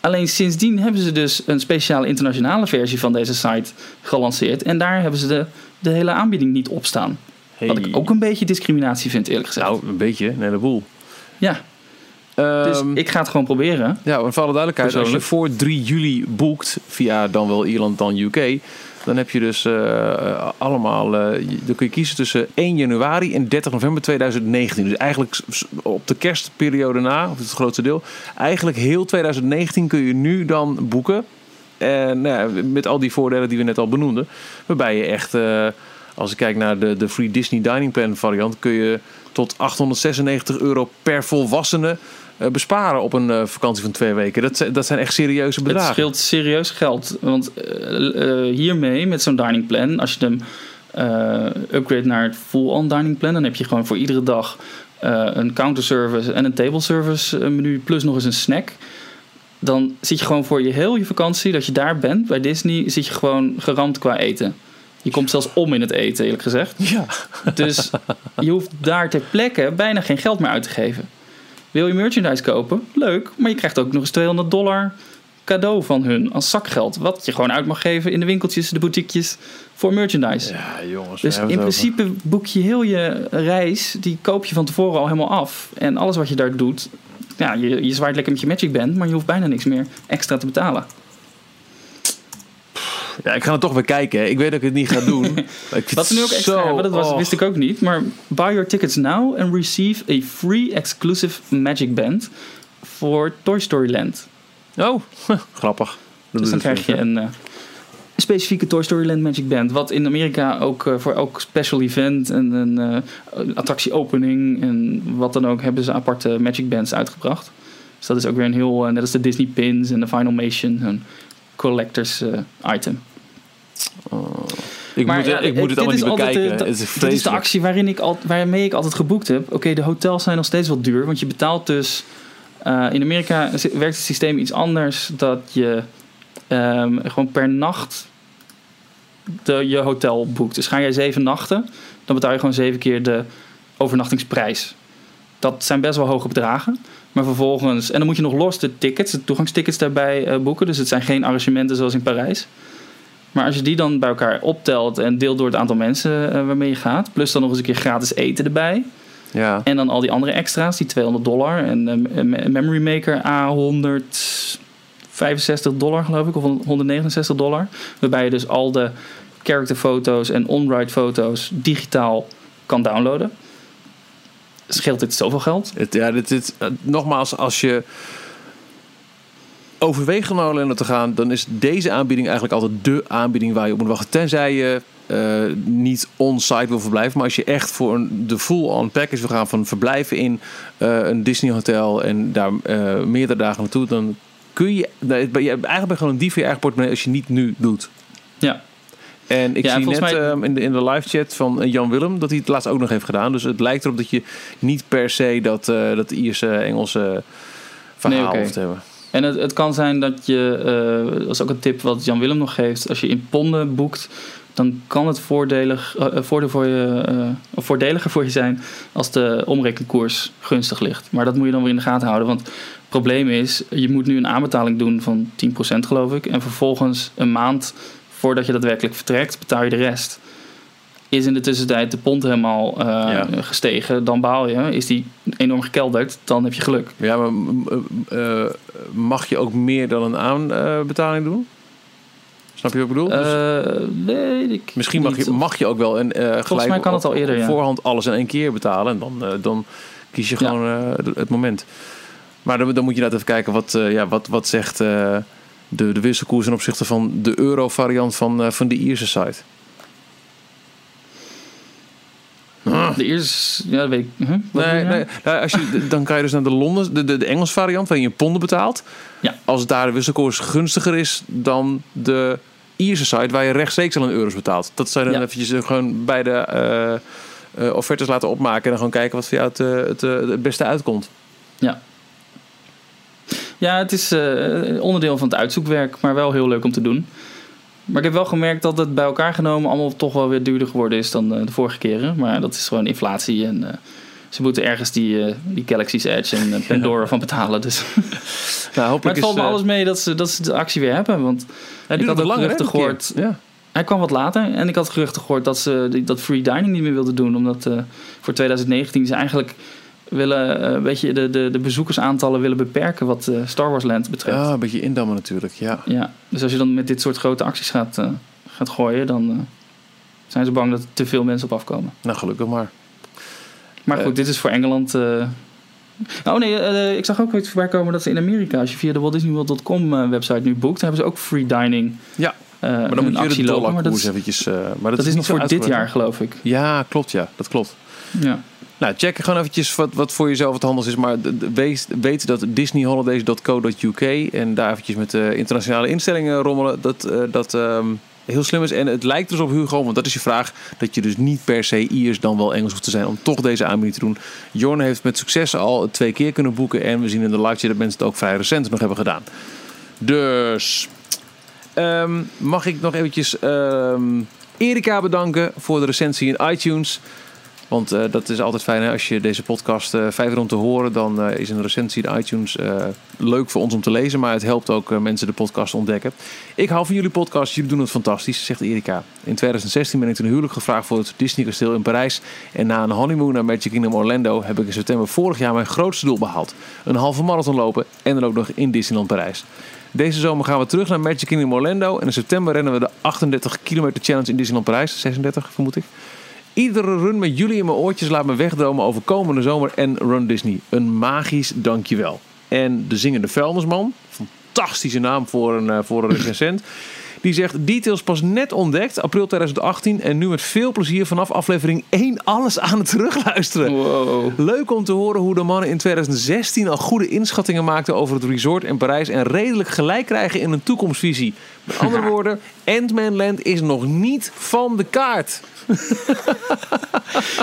Alleen sindsdien hebben ze dus een speciale internationale versie van deze site gelanceerd. En daar hebben ze de, de hele aanbieding niet op staan. hey. Wat ik ook een beetje discriminatie vind, eerlijk gezegd. Nou, een beetje, een heleboel. ja, dus Ehm, ik ga het gewoon proberen. Ja, maar voor alle duidelijkheid, als je voor 3 juli boekt via dan wel Ierland dan UK, dan heb je dus eh, allemaal, eh, dan kun je kiezen tussen 1 januari en 30 november 2019. Dus eigenlijk op de kerstperiode na, of het grootste deel, eigenlijk heel 2019 kun je nu dan boeken. En nou ja, met al die voordelen die we net al benoemden, waarbij je echt, eh, als ik kijk naar de, de Free Disney Dining Plan variant, kun je tot 896 euro per volwassene eh, besparen op een eh, vakantie van twee weken. Dat, zijn- dat zijn echt serieuze Het bedragen. scheelt serieus geld. Want eh, eh, hiermee, met zo'n dining plan, als je hem eh, upgrade naar het full-on dining plan, dan heb je gewoon voor iedere dag eh, een counterservice en een table service eh, menu, plus nog eens een snack. Dan zit je gewoon voor je heel je vakantie, dat je daar bent bij Disney, zit je gewoon geramd qua eten. Je komt zelfs om in het eten, eerlijk gezegd. Ja. Dus je hoeft daar ter plekke bijna geen geld meer uit te geven. Wil je merchandise kopen? Leuk, maar je krijgt ook nog eens 200 dollar cadeau van hun als zakgeld. Wat je gewoon uit mag geven in de winkeltjes, de boutiquejes voor merchandise. ja, jongens. Dus in principe boek je heel je reis, die koop je van tevoren al helemaal af. En alles wat je daar doet, ja, je, je zwaait lekker met je Magic Band, maar je hoeft bijna niks meer extra te betalen. Ja, ik ga het toch weer kijken. Ik weet dat ik het niet ga doen. Wat ze nu ook extra zo- hebben, dat was, oh. wist ik ook niet. Maar buy your tickets now and receive a free exclusive Magic Band voor Toy Story Land. Oh, grappig. Dus dan krijg je een, eh, specifieke Toy Story Land Magic Band. Wat in Amerika ook eh, voor elk special event en een eh, attractieopening en wat dan ook hebben ze aparte Magic Bands uitgebracht. Dus dat is ook weer een heel, net als de Disney Pins en de Finalmation, een collectors eh, item. Ik Maar moet, ja, ik moet het allemaal niet bekijken. de- het is Dit is de actie waarin ik al, waarmee ik altijd geboekt heb. Oké, de hotels zijn nog steeds wel duur. Want je betaalt dus... eh, in Amerika werkt het systeem iets anders. Dat je ehm, gewoon per nacht de, je hotel boekt. Dus ga jij zeven nachten... dan betaal je gewoon zeven keer de overnachtingsprijs. Dat zijn best wel hoge bedragen. Maar vervolgens... En dan moet je nog los de tickets, de toegangstickets daarbij eh, boeken. Dus het zijn geen arrangementen zoals in Parijs. Maar als je die dan bij elkaar optelt en deelt door het aantal mensen eh, waarmee je gaat, plus dan nog eens een keer gratis eten erbij, Ja. en dan al die andere extra's, die 200 dollar en eh, me- Memory Maker A 165 dollar geloof ik, of 169 dollar, waarbij je dus al de characterfoto's en on-ride foto's digitaal kan downloaden. Scheelt dit zoveel geld? Het, ja, dit, dit, eh, nogmaals, als je overweegt om naar Orlando te gaan, dan is deze aanbieding eigenlijk altijd de aanbieding waar je op moet wachten. Tenzij je eh, niet on-site wil verblijven, maar als je echt voor een, de full-on package wil gaan van verblijven in eh, een Disney hotel en daar meerdere dagen naartoe, dan kun je, je eigenlijk ben je gewoon een dief in je eigen portemonnee als je niet nu doet. Ja. En ik Ja, zie net mij- ehm, in, de, in de live chat van eh, Jan Willem dat hij het laatst ook nog heeft gedaan. Dus het lijkt erop dat je niet per se dat, eh dat Ierse, Engelse verhaal Nee, hoeft te hebben. En het, het kan zijn dat je, eh, dat is ook een tip wat Jan Willem nog geeft, als je in ponden boekt, dan kan het voordelig, voordeel voor je, voordeliger voor je zijn als de omrekenkoers gunstig ligt. Maar dat moet je dan weer in de gaten houden, want het probleem is, je moet nu een aanbetaling doen van 10% geloof ik, en vervolgens een maand voordat je daadwerkelijk vertrekt, betaal je de rest. is in de tussentijd de pond helemaal eh, Ja. gestegen, dan baal je. Is die enorm gekelderd, dan heb je geluk. Ja, maar eh, mag je ook meer dan een aanbetaling doen? Snap je wat ik bedoel? Dus Eh, weet ik misschien mag je, mag je ook wel en, eh gelijk mij kan het al eerder, ja. voorhand alles in één keer betalen. En dan, dan kies je gewoon het moment. Maar dan, dan moet je net even kijken wat, ja, wat, wat zegt de, de wisselkoers ten opzichte van de euro-variant van, eh, van de Ierse site. De eerste, ja, dat weet ik. Huh? Bedoel Nee, je? nee nou, als je, dan kan je dus naar de Londen, de, de, de Engels variant, waarin je ponden betaalt. Ja. Als daar de wisselkoers gunstiger is dan de Ierse site, waar je rechtstreeks al in euro's betaalt. Dat zou je dan Ja. eventjes eh, gewoon bij de eh, offertes laten opmaken en dan gewoon kijken wat voor jou het, het, het beste uitkomt. Ja, het is eh, onderdeel van het uitzoekwerk, maar wel heel leuk om te doen. Maar ik heb wel gemerkt dat het bij elkaar genomen allemaal toch wel weer duurder geworden is dan eh, de vorige keren. Maar dat is gewoon inflatie en eh, ze moeten ergens die, die Galaxy's Edge en Pandora van betalen. Dus. Nou, Maar het valt me alles mee dat ze, dat ze de actie weer hebben. Want het ik had hè, geruchten gehoord. Ja. hij kwam wat later en ik had geruchten gehoord dat ze die- dat free dining niet meer wilden doen. Omdat voor 2019 ze eigenlijk willen eh, beetje de, de, de bezoekersaantallen willen beperken wat eh, Star Wars Land betreft. Ja, een beetje indammen natuurlijk. Ja. Ja, dus als je dan met dit soort grote acties gaat, eh, gaat gooien, dan zijn ze bang dat er te veel mensen op afkomen. Nou, gelukkig maar. Maar goed, dit is voor Engeland. Oh nee, ik zag ook iets voorbij komen dat ze in Amerika, als je via de Walt Disney World.com website nu boekt, hebben ze ook free dining. Ja, Maar dan een moet je de dollarkoers is- eventjes... maar dat, is niet nog zo voor dit jaar, geloof ik. Ja, klopt ja. Dat klopt. Ja. Nou, check gewoon eventjes wat, wat voor jezelf het handels is. Maar wees, weet dat disneyholidays.co.uk en daar eventjes met de internationale instellingen rommelen. Dat, eh, dat ehm, heel slim is. En het lijkt dus op Hugo, want dat is je vraag. Dat je dus niet per se Iers dan wel Engels hoeft te zijn om toch deze aanbieding te doen. Jorn heeft met succes al twee keer kunnen boeken. En we zien in de live chat dat mensen het ook vrij recent nog hebben gedaan. Dus ehm, mag ik nog eventjes ehm, Erika bedanken voor de recensie in iTunes. Want eh, dat is altijd fijn als je deze podcast eh vijf om te horen. Dan eh, is een recensie in iTunes leuk voor ons om te lezen. Maar het helpt ook mensen de podcast ontdekken. Ik hou van jullie podcast. Jullie doen het fantastisch, zegt Erika. In 2016 ben ik ten huwelijk gevraagd voor het Disney kasteel in Parijs. En na een honeymoon naar Magic Kingdom Orlando heb ik in september vorig jaar mijn grootste doel behaald. Een halve marathon lopen en dan ook nog in Disneyland Parijs. Deze zomer gaan we terug naar Magic Kingdom Orlando. En in september rennen we de 38 kilometer challenge in Disneyland Parijs. 36 vermoed ik. Iedere run met jullie in mijn oortjes laat me wegdromen over komende zomer en Run Disney. Een magisch dankjewel. En de zingende vuilnisman, fantastische naam voor een, eh, voor een recensent. Die zegt, details pas net ontdekt, april 2018. En nu met veel plezier vanaf aflevering 1 alles aan het terugluisteren. Wow. Leuk om te horen hoe de mannen in 2016 al goede inschattingen maakten over het resort in Parijs en redelijk gelijk krijgen in een toekomstvisie. Met andere woorden, Ant-Man Land is nog niet van de kaart.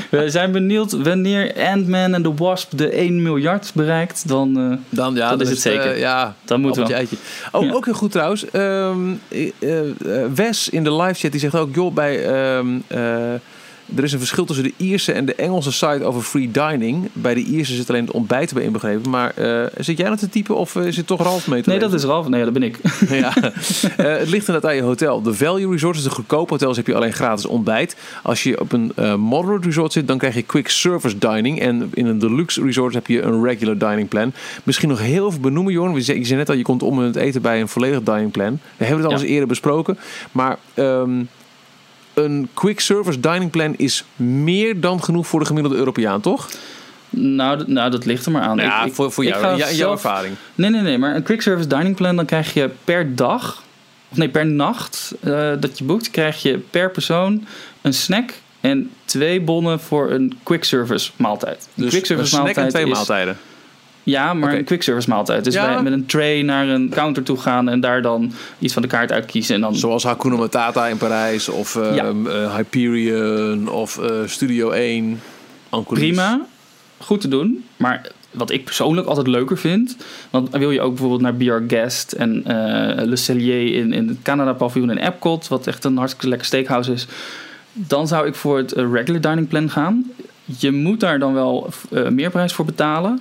We zijn benieuwd wanneer Ant-Man en the Wasp de 1 miljard bereikt. Dan, eh, Dan, ja, Dat is het zeker. ja, Dan moeten we. Oh, Ja. ook heel goed trouwens. Ehm, eh, eh, Wes in de live chat die zegt ook, joh, bij ehm, eh, er is een verschil tussen de Ierse en de Engelse site over free dining. Bij de Ierse zit alleen het ontbijt bij inbegrepen. Maar eh, zit jij dat te typen of eh, is het toch Ralf mee te nee, dat is Ralf. Nee, dat ben ik. ja. Eh, het ligt inderdaad aan je hotel. De value resorts, de goedkope hotels, heb je alleen gratis ontbijt. Als je op een moderate resort zit, dan krijg je quick service dining. En in een deluxe resort heb je een regular dining plan. Misschien nog heel even benoemen, Jorn. Je zei net al, je komt om met het eten bij een volledig dining plan. We hebben het al Ja. eens eerder besproken. Maar ehm, een quick service dining plan is meer dan genoeg voor de gemiddelde Europeaan, toch? nou, nou, dat ligt er maar aan. ja, Ik- ik- voor, jou, jouw ervaring. Nee, nee, nee. Maar een quick service dining plan, dan krijg je per dag, of nee, per nacht eh, dat je boekt, krijg je per persoon een snack en twee bonnen voor een quick service maaltijd. Een Dus quick service een snack en twee is- maaltijden. Ja, maar een quick service maaltijd. Dus Ja. met een tray naar een counter toe gaan en daar dan iets van de kaart uitkiezen. En dan Zoals Hakuna Matata in Parijs of eh, Ja. eh, Hyperion of eh, Studio 1. Ancolis. prima, goed te doen. Maar wat ik persoonlijk altijd leuker vind, want wil je ook bijvoorbeeld naar Our Guest en eh, Le Cellier in, in het Canada paviljoen in Epcot, wat echt een hartstikke lekker steakhouse is, dan zou ik voor het regular dining plan gaan. Je moet daar dan wel eh, meerprijs voor betalen.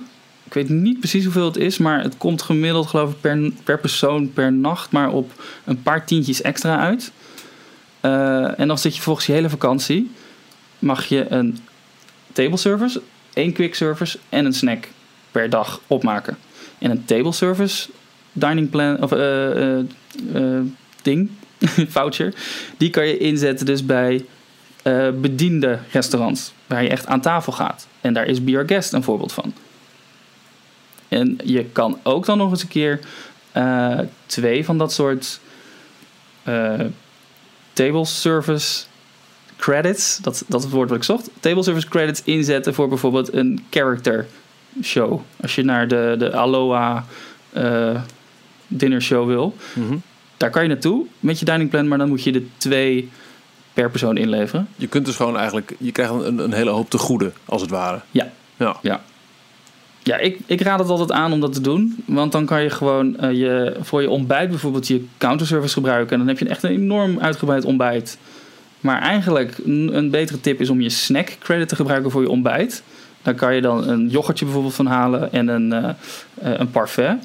Ik weet niet precies hoeveel het is, maar het komt gemiddeld geloof ik per, per persoon per nacht maar op een paar tientjes extra uit. Eh, en dan zit je volgens je hele vakantie. mag je een table service, één quick service en een snack per dag opmaken. En een table service dining plan of eh, ding, voucher, die kan je inzetten dus bij bediende restaurants, waar je echt aan tafel gaat. En daar is Be Guest een voorbeeld van. En je kan ook dan nog eens een keer eh, twee van dat soort eh, table service credits, dat, dat is het woord wat ik zocht, table service credits inzetten voor bijvoorbeeld een character show. Als je naar de, de Aloha eh dinner show wil, Mhm. daar kan je naartoe met je dining plan, maar dan moet je de twee per persoon inleveren. Je kunt dus gewoon eigenlijk, je krijgt een, een hele hoop te goede, als het ware. Ja. Ja. Ja. Ja, ik, ik raad het altijd aan om dat te doen. Want dan kan je gewoon eh, je, voor je ontbijt bijvoorbeeld je counterservice gebruiken. En dan heb je echt een enorm uitgebreid ontbijt. Maar eigenlijk een, betere tip is om je snack credit te gebruiken voor je ontbijt. Dan kan je dan een yoghurtje bijvoorbeeld van halen en een, eh, eh, een parfait.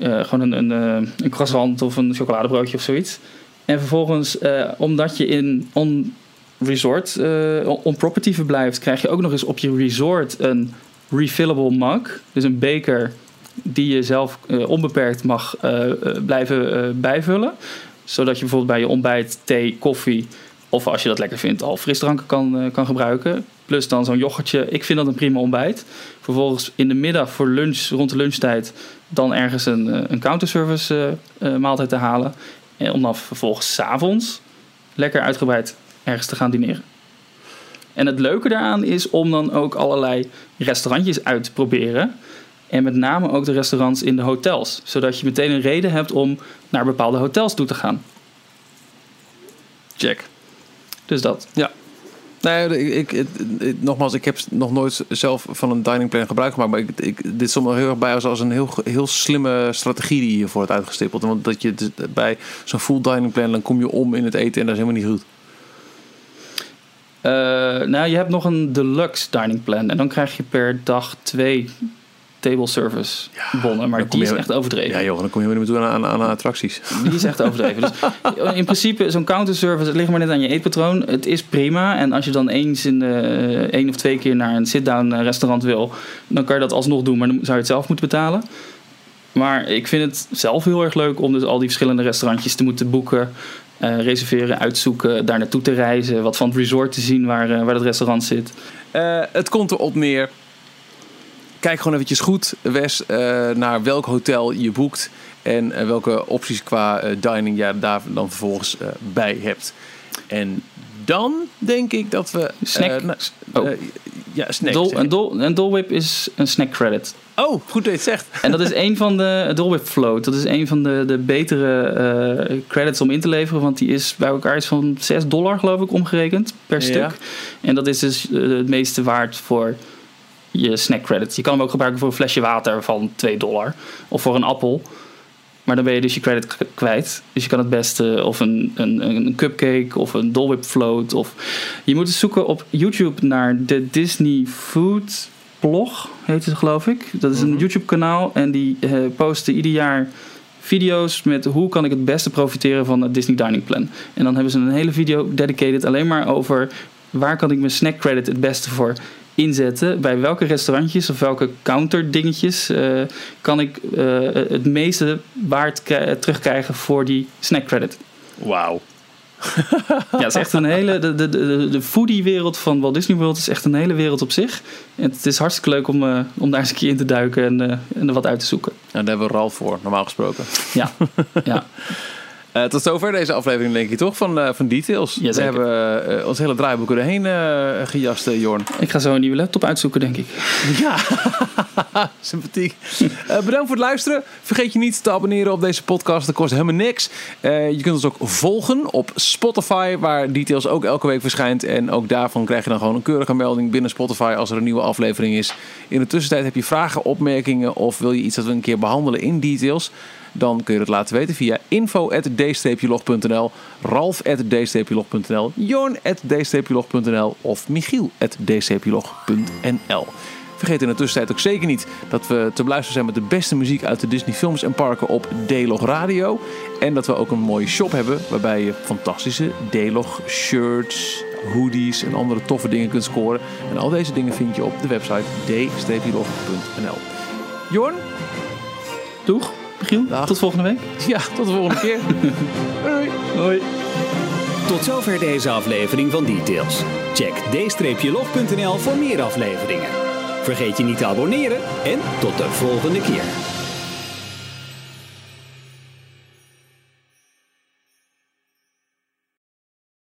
Gewoon een, een, een croissant of een chocoladebroodje of zoiets. En vervolgens, omdat je in on resort, eh, on property verblijft, krijg je ook nog eens op je resort een refillable mug. Dus een beker die je zelf eh, onbeperkt mag eh, eh, blijven bijvullen. Zodat je bijvoorbeeld bij je ontbijt thee, koffie of als je dat lekker vindt al frisdranken kan, kan gebruiken. Plus dan zo'n yoghurtje. Ik vind dat een prima ontbijt. Vervolgens in de middag voor lunch, rond de lunchtijd, dan ergens een, een counterservice maaltijd te halen. En om dan vervolgens 's avonds lekker uitgebreid ergens te gaan dineren. En het leuke daaraan is om dan ook allerlei restaurantjes uit te proberen. En met name ook de restaurants in de hotels. Zodat je meteen een reden hebt om naar bepaalde hotels toe te gaan. Check. Dus dat. Nee, ik, ik, nogmaals, ik heb nog nooit zelf van een dining plan gebruik gemaakt. Maar ik, dit stond me heel erg bij als, een heel, heel slimme strategie die je voor het uitgestippeld. Want dat je bij zo'n full dining plan, dan kom je om in het eten en dat is helemaal niet goed. Eh, nou, je hebt nog een deluxe dining plan. En dan krijg je per dag twee table service bonnen. Maar die is echt overdreven. Ja joh, dan kom je weer niet meer toe aan, aan, aan attracties. Die is echt overdreven. Dus in principe, zo'n counterservice, het ligt maar net aan je eetpatroon. Het is prima. En als je dan eens in de eh, één of twee keer naar een sit-down eh, restaurant wil, dan kan je dat alsnog doen, maar dan zou je het zelf moeten betalen. Maar ik vind het zelf heel erg leuk om dus al die verschillende restaurantjes te moeten boeken, eh, reserveren, uitzoeken, daar naartoe te reizen, wat van het resort te zien waar, eh, waar het restaurant zit. Eh, het komt erop neer. Kijk gewoon eventjes goed, Wes, naar welk hotel je boekt. En welke opties qua dining je daar dan vervolgens bij hebt. En dan denk ik dat we... Snack. eh, nou, Oh. eh, ja, snack. Dol, een, dol, een Dole Whip is een snack credit. Oh, goed dat je het zegt. En dat is een van de Dole Whip Float. Dat is een van de, de betere eh, credits om in te leveren. Want die is bij elkaar iets van 6 dollar, geloof ik, omgerekend per Ja. stuk. En dat is dus het meeste waard voor je snack credits. Je kan hem ook gebruiken voor een flesje water van 2 dollar. Of voor een appel. Maar dan ben je dus je credit kwijt. Dus je kan het beste of een, een, een cupcake of een Dole Whip float. Of... Je moet eens zoeken op YouTube naar de Disney Food blog, heet het geloof ik. Dat is een Mhm. YouTube kanaal en die eh, posten ieder jaar video's met hoe kan ik het beste profiteren van het Disney Dining Plan. En dan hebben ze een hele video dedicated alleen maar over waar kan ik mijn snack credit het beste voor inzetten. Bij welke restaurantjes of welke counter dingetjes eh, kan ik eh, het meeste waard kri- terugkrijgen voor die snack credit. Wauw. Ja, het is echt een hele. De, de, de, de foodie-wereld van Walt Disney World is echt een hele wereld op zich. En het is hartstikke leuk om, eh, om daar eens een keer in te duiken en, en er wat uit te zoeken. Nou, daar hebben we Ralf voor, normaal gesproken. Ja, ja. Eh, tot zover deze aflevering, denk ik toch, van, eh, van Details. we Jazeker. hebben eh, ons hele draaiboek erheen gejast, Jorn. Ik ga zo een nieuwe laptop uitzoeken, denk ik. Ja, sympathiek. Bedankt voor het luisteren. Vergeet je niet te abonneren op deze podcast. Dat kost helemaal niks. Je kunt ons ook volgen op Spotify, waar Details ook elke week verschijnt. En ook daarvan krijg je dan gewoon een keurige melding binnen Spotify als er een nieuwe aflevering is. In de tussentijd heb je vragen, opmerkingen of wil je iets dat we een keer behandelen in Details. Dan kun je dat laten weten via info.d-log.nl, ralf.d-log.nl, jorn.d-log.nl of michiel.d-log.nl. Vergeet in de tussentijd ook zeker niet dat we te beluisteren zijn met de beste muziek uit de Disney films en parken op D-Log Radio. En dat we ook een mooie shop hebben waarbij je fantastische D-Log shirts, hoodies en andere toffe dingen kunt scoren. En al deze dingen vind je op de website d-log.nl. Jorn, Doeg, Michiel. Dag. Tot volgende week. ja, tot de volgende keer. Doei. Hoi. Tot zover deze aflevering van Details. Check d-log.nl voor meer afleveringen. Vergeet je niet te abonneren en tot de volgende keer.